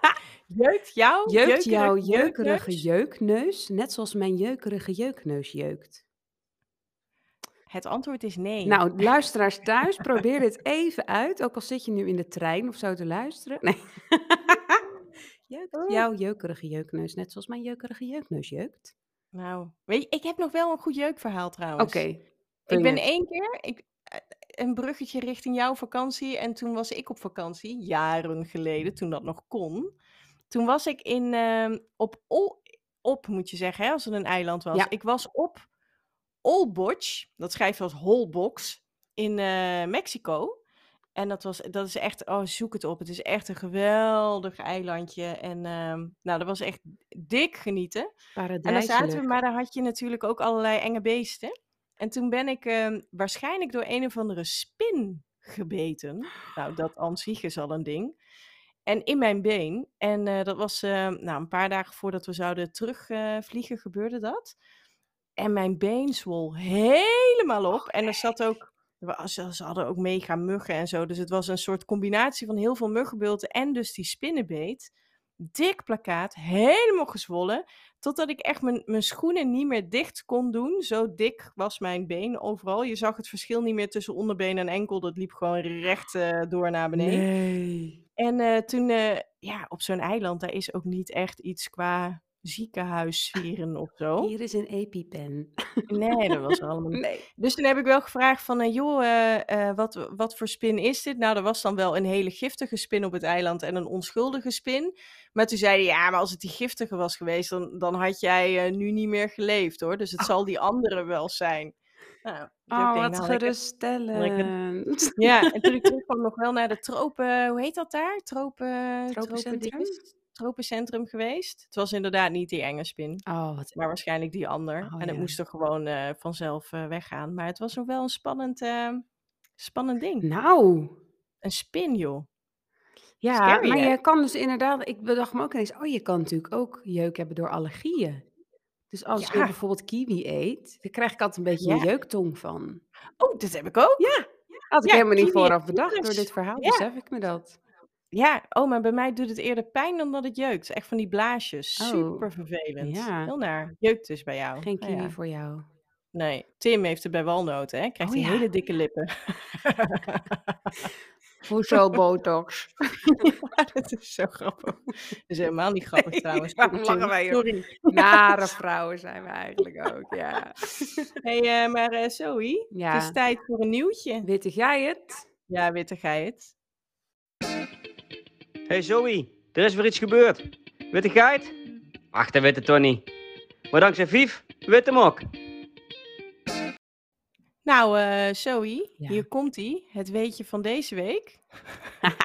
Jeukt jou? jeukt jouw jeukerig jeukerige jeukneus? jeukneus, net zoals mijn jeukerige jeukneus jeukt. Het antwoord is nee. Nou, luisteraars thuis, probeer dit even uit. Ook al zit je nu in de trein of zo te luisteren. Nee. Jeukt Oh. jouw jeukerige jeukneus, net zoals mijn jeukerige jeukneus jeukt? Nou, weet je, ik heb nog wel een goed jeukverhaal Oké. trouwens. Ik bring ben één keer ik, eh, een bruggetje richting jouw vakantie en toen was ik op vakantie, jaren geleden, toen dat nog kon. Toen was ik in, ehm, op, Ol- op moet je zeggen, hè, als het een eiland was. Ja. Ik was op Olboch, dat schrijft als Holbox, in eh, Mexico. En dat, was, dat is echt, oh zoek het op, het is echt een geweldig eilandje. En ehm, nou, dat was echt dik genieten. En daar zaten we, maar daar had je natuurlijk ook allerlei enge beesten. En toen ben ik ehm, waarschijnlijk door een of andere spin gebeten. Nou, dat aan zich is al een ding. En in mijn been. En eh, dat was ehm, nou, een paar dagen voordat we zouden terugvliegen, gebeurde dat. En mijn been zwol helemaal op. En er zat ook. Ze, ze hadden ook mega muggen en zo. Dus het was een soort combinatie van heel veel muggenbulten en dus die spinnenbeet. Dik plakkaat, helemaal gezwollen. Totdat ik echt mijn, mijn schoenen niet meer dicht kon doen. Zo dik was mijn been overal. Je zag het verschil niet meer tussen onderbeen en enkel. Dat liep gewoon recht eh, door naar beneden. Nee. En eh, toen, eh, ja, op zo'n eiland, daar is ook niet echt iets qua ziekenhuissferen of zo. Hier is een EpiPen. Nee, dat was allemaal niet. Nee. Dus toen heb ik wel gevraagd van, eh, joh, eh, eh, wat, wat voor spin is dit? Nou, er was dan wel een hele giftige spin op het eiland en een onschuldige spin. Maar toen zei hij, ja, maar als het die giftige was geweest, dan, dan had jij nu niet meer geleefd hoor. Dus het Oh. zal die andere wel zijn. Nou, dus Oh, denk, wat nou, geruststellend. Ja, en toen ik terugkwam nog wel naar de tropen, hoe heet dat daar? Tropen, Tropencentrum? Tropencentrum geweest. Het was inderdaad niet die enge spin, Oh, wat maar waarschijnlijk die ander. Oh, en het ja. moest er gewoon eh, vanzelf eh, weggaan. Maar het was nog wel een spannend, eh, spannend ding. Nou. Een spin, joh. Ja, Scary, maar hè? je kan dus inderdaad, ik bedacht me ook ineens, oh, je kan natuurlijk ook jeuk hebben door allergieën. Dus als je Ja. bijvoorbeeld kiwi eet, dan krijg ik altijd een beetje Ja. een jeuktong van. Oh, dat heb ik ook. Ja, had ik helemaal niet vooraf bedacht. Door dit verhaal besef ik me dat. Ja, oh, maar bij mij doet het eerder pijn dan dat het jeukt. Echt van die blaasjes. Oh, Super vervelend. ja. Heel naar. Jeukt dus bij jou. Geen Nou kiwi ja. voor jou. Nee, Tim heeft het bij walnoten, hè? Krijgt Oh hij ja. hele dikke lippen. Hoezo botox? Ja, dat is zo grappig. Dat is helemaal niet grappig Nee, trouwens. waarom lachen wij? Sorry. Nare vrouwen zijn we eigenlijk ook, ja. Hey, eh, maar eh Zoe, het is tijd voor een nieuwtje. wittig jij het? Ja, witte gij het. Hey Zoe, er is weer iets gebeurd. Witte geit? Ach, dat weet het toch niet. Maar dankzij Vief, weet hem ook. Nou, eh Zoe, Ja. hier komt ie. Het weetje van deze week.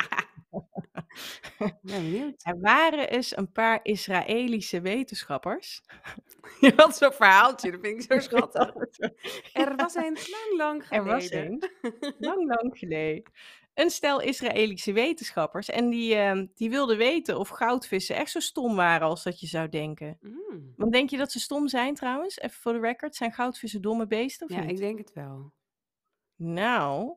Ben benieuwd. Er waren eens een paar Israëlische wetenschappers. Je had zo'n verhaaltje, dat vind ik zo schattig. Er was een lang, lang Er was geleden. Lang, lang geleden. Een stel Israëlische wetenschappers. En die, ehm, die wilden weten of goudvissen echt zo stom waren als dat je zou denken. Mm. Want denk je dat ze stom zijn trouwens? Even voor de record. Zijn goudvissen domme beesten of Ja, niet? ik denk het wel. Nou,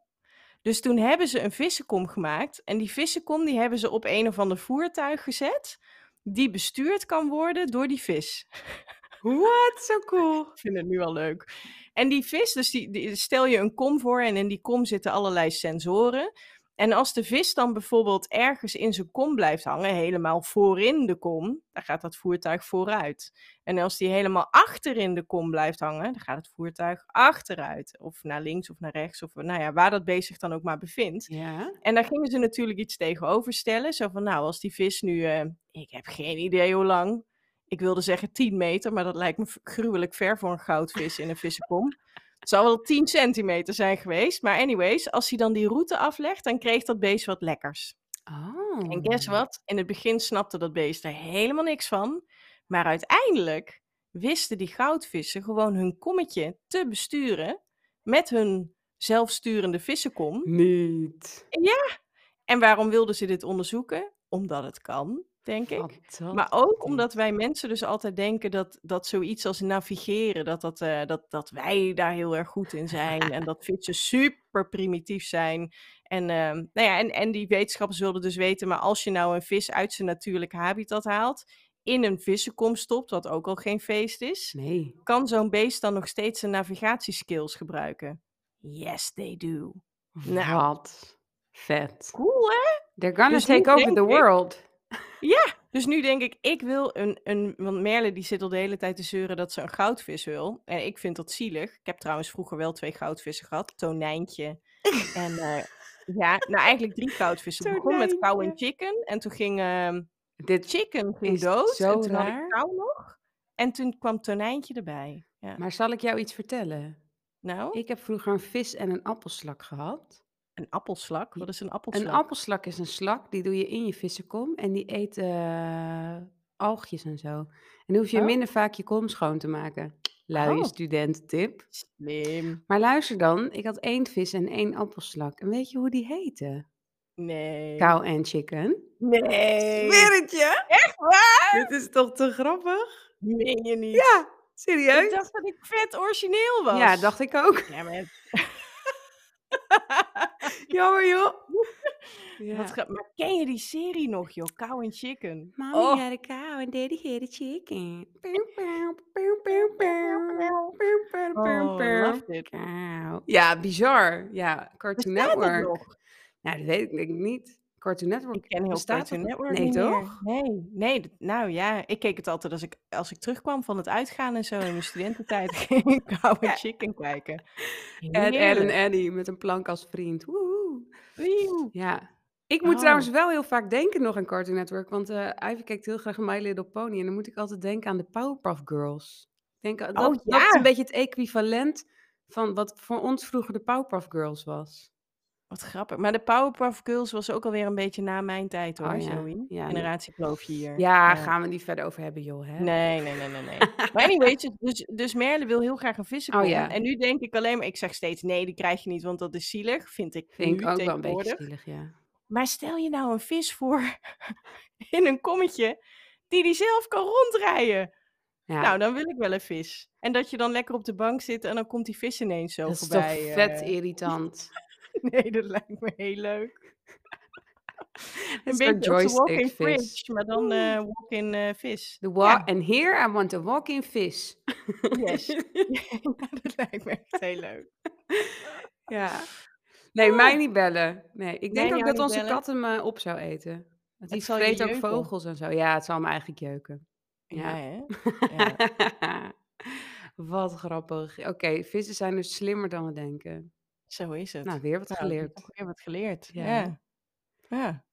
dus toen hebben ze een vissenkom gemaakt. En die vissenkom die hebben ze op een of ander voertuig gezet. Die bestuurd kan worden door die vis. Wat, zo cool. Ik vind het nu al leuk. En die vis, dus die, die- stel je een kom voor en in die kom zitten allerlei sensoren. En als de vis dan bijvoorbeeld ergens in zijn kom blijft hangen, helemaal voorin de kom, dan gaat dat voertuig vooruit. En als die helemaal achterin de kom blijft hangen, dan gaat het voertuig achteruit. Of naar links of naar rechts, of nou ja, waar dat beest zich dan ook maar bevindt. Ja. En daar gingen ze natuurlijk iets tegenover stellen. Zo van, nou, als die vis nu, eh, ik heb geen idee hoe lang. Ik wilde zeggen 10 meter, maar dat lijkt me gruwelijk ver voor een goudvis in een vissenkom. Het zal wel 10 centimeter zijn geweest. Maar anyways, als hij dan die route aflegt, dan kreeg dat beest wat lekkers. Oh. En guess wat? In het begin snapte dat beest er helemaal niks van. Maar uiteindelijk wisten die goudvissen gewoon hun kommetje te besturen met hun zelfsturende vissenkom. Niet. En waarom wilden ze dit onderzoeken? Omdat het kan, denk ik. Maar ook omdat wij mensen dus altijd denken dat, dat zoiets als navigeren, dat, dat, eh, dat, dat wij daar heel erg goed in zijn. en dat vissen super primitief zijn. En, ehm, nou ja, en, en die wetenschappers wilden dus weten, maar als je nou een vis uit zijn natuurlijke habitat haalt, in een vissenkom stopt, wat ook al geen feest is, Nee. kan zo'n beest dan nog steeds zijn navigatieskills gebruiken? Yes, they do. Nou. Wat vet. Cool, hè? They're gonna Dus take over the ik- world. Dus nu denk ik, ik wil een, een... Want Merle die zit al de hele tijd te zeuren dat ze een goudvis wil. En ik vind dat zielig. Ik heb trouwens vroeger wel twee goudvissen gehad. Tonijntje. en eh, ja, nou eigenlijk drie goudvissen. Het begon met kou en chicken. En toen ging Dit, chicken ging dood. zo en toen had raar. ik kou nog. En toen kwam tonijntje erbij. Ja. maar zal ik jou iets vertellen? Nou, Ik heb vroeger een vis en een appelslak gehad. Een appelslak. Wat is een appelslak? Een appelslak is een slak, die doe je in je vissenkom en die eet eh, algjes en zo. En dan hoef je Oh. minder vaak je kom schoon te maken. Luie Oh. studententip. Slim. Maar luister dan, ik had één vis en één appelslak. En weet je hoe die heette? Nee. Cow and chicken. Nee. Zweer het je? Echt waar? Dit is toch te grappig? Meen je niet? Ja, Ik serieus? dacht dat ik vet origineel was. Ja, dacht ik ook. Ja, maar, Jammer joh. Ja. wat maar ken je die serie nog, joh? Cow and Chicken. Mommy Oh. had a cow and daddy had a chicken. Oh. Cow. Ja, bizar. Ja, Cartoon Bestaat Network. nog? Nou, dat weet ik denk ik niet. Cartoon Network Ik ken heel Cartoon Network Nee, toch? Nee, nee. Nou ja, ik keek het altijd als ik, als ik terugkwam van het uitgaan en zo in mijn studententijd. ging ik Cow and Chicken kijken. En en Heerlijk. Eddie met een plank als vriend. Woehoe. Ja. Ik moet Oh. trouwens wel heel vaak denken nog aan Cartoon Network. Want eh Ivy kijkt heel graag My Little Pony. En dan moet ik altijd denken aan de Powerpuff Girls. Ik denk, dat, dat is een beetje het equivalent van wat voor ons vroeger de Powerpuff Girls was. Wat grappig. Maar de Powerpuff Girls was ook alweer een beetje na mijn tijd hoor, Oh ja, Zoe. ja, Generatie Kloofje hier. Ja, gaan we niet verder over hebben, joh. Hè? Nee, nee, nee, nee, nee. maar anyway, dus, dus, dus Merle wil heel graag een vissenkom. Oh ja. En nu denk ik alleen maar, ik zeg steeds nee, die krijg je niet, want dat is zielig, vind ik Vind ik ook wel een beetje zielig, ja. Maar stel je nou een vis voor in een kommetje die die zelf kan rondrijden. ja. Nou, dan wil ik wel een vis. En dat je dan lekker op de bank zit en dan komt die vis ineens zo dat is voorbij. toch vet eh. irritant. Nee, dat lijkt me heel leuk. Een beetje als de walk-in joystick vis. fridge, maar dan eh, walk-in eh, vis. The wa Ja, and here I want a walk-in vis. yes. Dat lijkt me echt heel leuk. Ja. Nee, mij niet bellen. Nee, ik denk Nee, ook dat onze bellen? kat hem eh, op zou eten. Want die vreet ook jeuken. vogels en zo. Ja, het zal me eigenlijk jeuken. Ja, Ja. hè? Ja, Wat grappig. Oké, vissen zijn dus slimmer dan we denken. Zo is het. Nou, weer wat geleerd. weer wat geleerd. Ja. Ja. ja.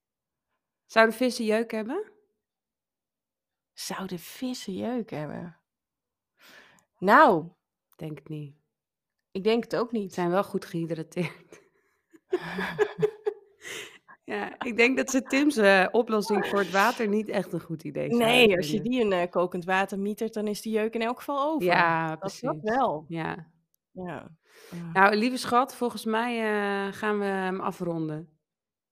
Zouden vissen jeuk hebben? Zouden vissen jeuk hebben? Nou, Denk het niet. ik denk het ook Ze niet. zijn wel goed gehydrateerd. ja, ik denk dat ze Tim's eh, oplossing voor het water niet echt een goed idee zouden Nee, als je die in eh, kokend water mietert, dan is die jeuk in elk geval over. Ja, dat, precies. dat wel. Ja. Ja. Ja. Nou, lieve schat, volgens mij eh, gaan we hem afronden.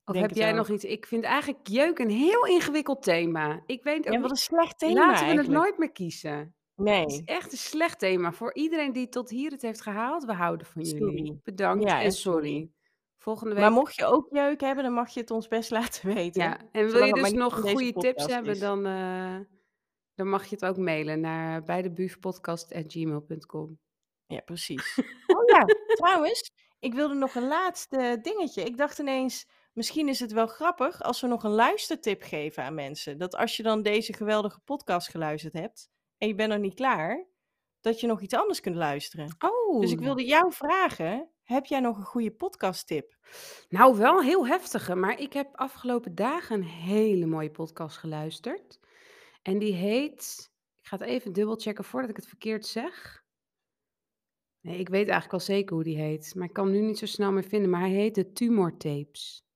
Of Denk heb jij ook. nog iets? Ik vind eigenlijk jeuk een heel ingewikkeld thema. Ik weet ook Ja, wat een slecht thema Laten we het nooit meer kiezen. Het is Nee, echt een slecht thema. Voor iedereen die tot hier het heeft gehaald, we houden van jullie. Bedankt Ja, en sorry. Volgende week. Maar mocht je ook jeuk hebben, dan mag je het ons best laten weten. Ja, en wil Zolang je dus nog goede tips hebben, dan, eh, dan mag je het ook mailen naar beidebuurpodcast.gmail.com. Ja, precies. Oh ja, trouwens, ik wilde nog een laatste dingetje. Ik dacht ineens, misschien is het wel grappig als we nog een luistertip geven aan mensen. Dat als je dan deze geweldige podcast geluisterd hebt en je bent nog niet klaar, dat je nog iets anders kunt luisteren. Oh, Dus ik wilde jou vragen, heb jij nog een goede podcasttip? nou wel heel heftige, maar ik heb afgelopen dagen een hele mooie podcast geluisterd. En die heet, ik ga het even dubbelchecken voordat ik het verkeerd zeg. Nee, ik weet eigenlijk al zeker hoe die heet, maar ik kan hem nu niet zo snel meer vinden. Maar hij heet de Tumor Tapes.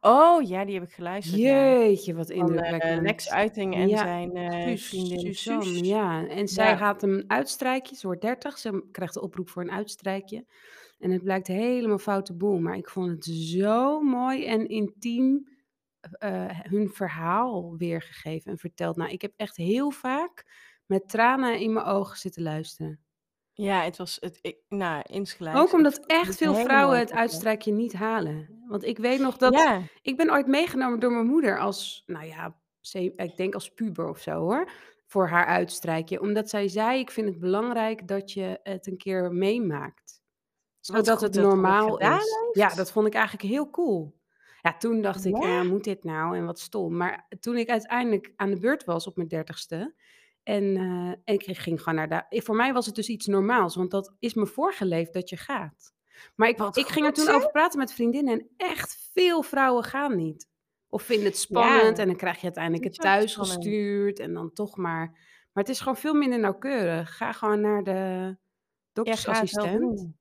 Oh ja, die heb ik geluisterd. ja. Jeetje, wat eh, indrukwekkend. Lex Uiting en Ja, zijn Suus, vriendin Suus. ja. En zij Ja. gaat een uitstrijkje, ze wordt 30, ze krijgt de oproep voor een uitstrijkje. En het blijkt helemaal foute boel, maar ik vond het zo mooi en intiem eh, hun verhaal weergegeven en verteld. Nou, ik heb echt heel vaak met tranen in mijn ogen zitten luisteren. Ja, het was het, ik, nou, insgelijks. Ook omdat echt veel vrouwen het uitstrijkje niet halen. Want ik weet nog dat Ja, ik ben ooit meegenomen door mijn moeder als, nou ja, ik denk als puber of zo hoor, voor haar uitstrijkje. Omdat zij zei, ik vind het belangrijk dat je het een keer meemaakt. Zodat het normaal is. Ja, dat vond ik eigenlijk heel cool. Ja, toen dacht ik, eh, moet dit nou en wat stom. Maar toen ik uiteindelijk aan de beurt was op mijn dertigste en, eh, en ik ging gewoon naar de... Voor mij was het dus iets normaals, want dat is me voorgeleefd dat je gaat. Maar ik, Wat ik ging er toen over praten met vriendinnen en echt veel vrouwen gaan niet. Of vinden het spannend Ja, en dan krijg je uiteindelijk het thuis gestuurd en dan toch maar... Maar het is gewoon veel minder nauwkeurig. Ga gewoon naar de doktersassistent.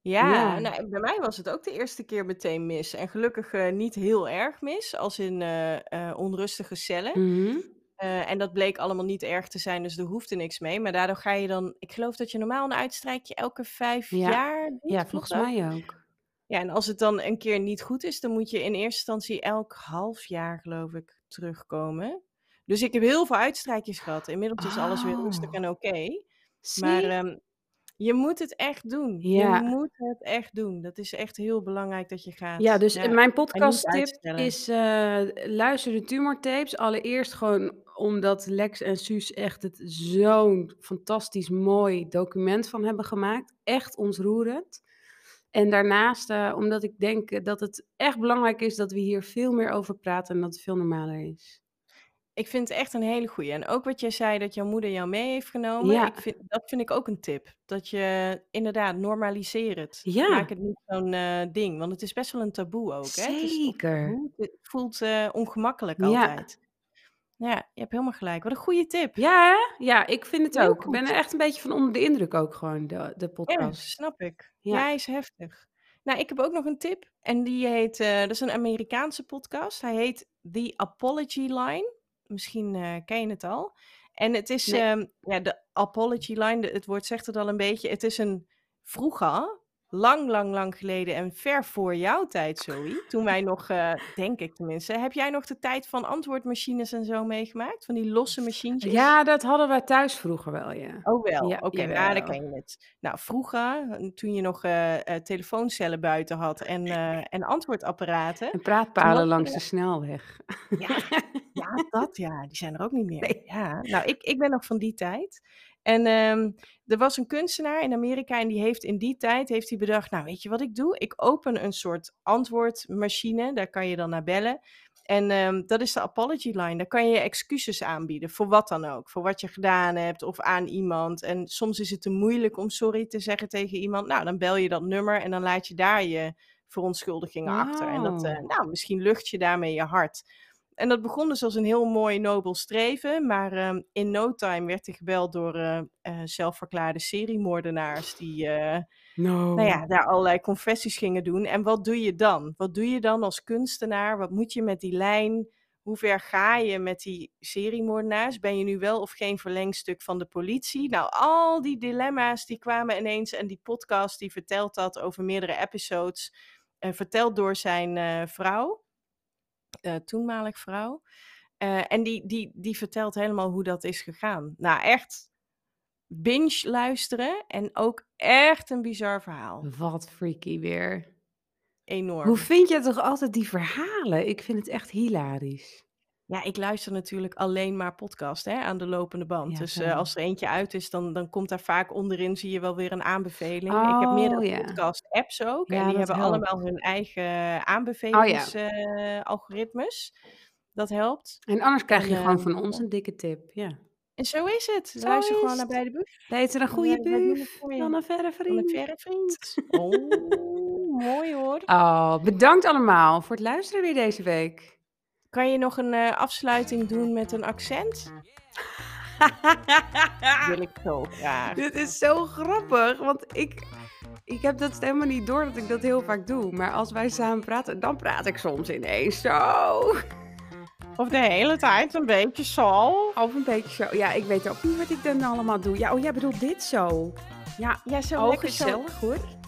Ja, Ja. nou, bij mij was het ook de eerste keer meteen mis. En gelukkig eh, niet heel erg mis, als in eh, onrustige cellen. Mhm. Eh, en dat bleek allemaal niet erg te zijn, dus er hoefde niks mee. Maar daardoor ga je dan, ik geloof dat je normaal een uitstrijkje elke vijf Ja. jaar doet. Ja, volgens mij ook. Ja, en als het dan een keer niet goed is, dan moet je in eerste instantie elk half jaar, geloof ik, terugkomen. Dus ik heb heel veel uitstrijkjes gehad. Inmiddels is alles weer rustig Oh. en oké. Maar ehm, je moet het echt doen. Ja. Je moet het echt doen. Dat is echt heel belangrijk dat je gaat. Ja, dus Ja. mijn podcasttip uitstellen. is eh, luister de tumortapes. Allereerst gewoon omdat Lex en Suus echt het zo'n fantastisch mooi document van hebben gemaakt. Echt ontroerend. En daarnaast eh, omdat ik denk dat het echt belangrijk is dat we hier veel meer over praten en dat het veel normaler is. Ik vind het echt een hele goeie. En ook wat jij zei, dat jouw moeder jou mee heeft genomen. Ja. Ik vind, dat vind ik ook een tip. Dat je inderdaad, normaliseer het. Ja. Maak het niet zo'n eh, ding. Want het is best wel een taboe ook. Hè? Het, is, Zeker. taboe. het voelt eh, ongemakkelijk Ja. altijd. Ja, je hebt helemaal gelijk. Wat een goede tip. Ja, hè? ja, ik vind het Heel ook. Ik ben er echt een beetje van onder de indruk ook gewoon, de, de Ja, podcast. snap ik. Ja. Ja, hij is heftig. Nou, ik heb ook nog een tip. En die heet, eh, dat is een Amerikaanse podcast. Hij heet The Apology Line. Misschien eh, ken je het al. En het is, Nee. ehm, ja, de Apology Line, de- het woord zegt het al een beetje. Het is een, vroeger lang, lang, lang geleden en ver voor jouw tijd, Zoe. Toen wij nog, eh, denk ik tenminste. Heb jij nog de tijd van antwoordmachines en zo meegemaakt? Van die losse machientjes? Ja, dat hadden wij thuis vroeger wel, ja. Oh wel, Ja, oké, nou dan jawel. ken je het. Nou, vroeger, eh, toen je nog eh, telefooncellen buiten had en, en antwoordapparaten. En praatpalen langs je- de snelweg. Ja, ja, dat ja, die zijn er ook niet meer. Nee. Ja, nou, ik, ik ben nog van die tijd. En ehm, er was een kunstenaar in Amerika en die heeft in die tijd heeft hij bedacht, nou weet je wat ik doe? Ik open een soort antwoordmachine, daar kan je dan naar bellen. En ehm, dat is de apology line. Daar kan je excuses aanbieden, voor wat dan ook. Voor wat je gedaan hebt of aan iemand. En soms is het te moeilijk om sorry te zeggen tegen iemand. Nou, dan bel je dat nummer en dan laat je daar je verontschuldigingen achter. En dat, eh, nou, misschien lucht je daarmee je hart. En dat begon dus als een heel mooi nobel streven. Maar ehm, in no time werd hij gebeld door eh, zelfverklaarde seriemoordenaars. Die eh, No. nou ja, daar allerlei confessies gingen doen. En wat doe je dan? Wat doe je dan als kunstenaar? Wat moet je met die lijn? Hoe ver ga je met die seriemoordenaars? Ben je nu wel of geen verlengstuk van de politie? Nou, al die dilemma's die kwamen ineens. En die podcast die vertelt dat over meerdere episodes. verteld door zijn vrouw. Eh, toenmalig vrouw. Eh, en die, die, die vertelt helemaal hoe dat is gegaan. Nou, echt binge luisteren. En ook echt een bizar verhaal. Wat freaky weer. Enorm. Hoe vind je toch altijd die verhalen? Ik vind het echt hilarisch. Ja, ik luister natuurlijk alleen maar podcast hè, aan de lopende band. Ja, dus eh, als er eentje uit is, dan, dan komt daar vaak onderin, zie je wel weer een aanbeveling. ik heb meerdere Oh, ja. podcast-apps ook. Ja, en die hebben helpt. Oh, allemaal hun eigen aanbevelingsalgoritmes. dat helpt. En anders krijg je gewoon ehm, van ons een dikke tip. Ja. En zo is het. Zo Luister is gewoon naar bij de buf. Beter een En, goede eh, je. dan een verre Van een vriend. verre vriend. Oh, mooi hoor. Oh, bedankt allemaal voor het luisteren weer deze week. Kan je nog een eh, afsluiting doen met een accent? Wil ik zo graag. Dit is zo grappig, want ik, ik heb dat helemaal niet door dat ik dat heel vaak doe. Maar als wij samen praten, dan praat ik soms ineens zo. Of de hele tijd een beetje zo. Of een beetje zo. Ja, ik weet ook niet wat ik dan allemaal doe. Ja, oh, jij bedoelt dit zo. Ja, Ja, zo oh, lekker zo. gezellig hoor.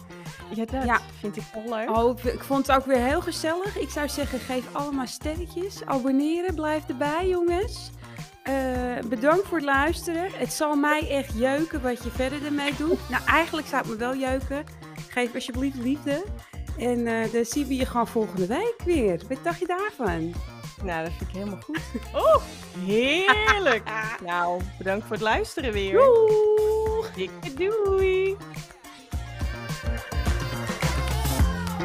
Ja, dat Ja. vind ik wel leuk. Oh, ik- vond het ook weer heel gezellig. Ik zou zeggen, geef allemaal sterretjes. Abonneren, blijf erbij jongens. Eh, bedankt voor het luisteren. Het zal mij echt jeuken wat je verder ermee doet. Nou, eigenlijk zou het me wel jeuken. Geef alsjeblieft liefde. En eh, dan zien we je gewoon volgende week weer. Wat dacht je daarvan? Nou, dat vind ik helemaal goed. Oh, heerlijk. nou, bedankt voor het luisteren weer. Doei! Dikke doei.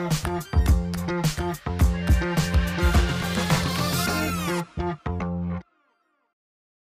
Thank you.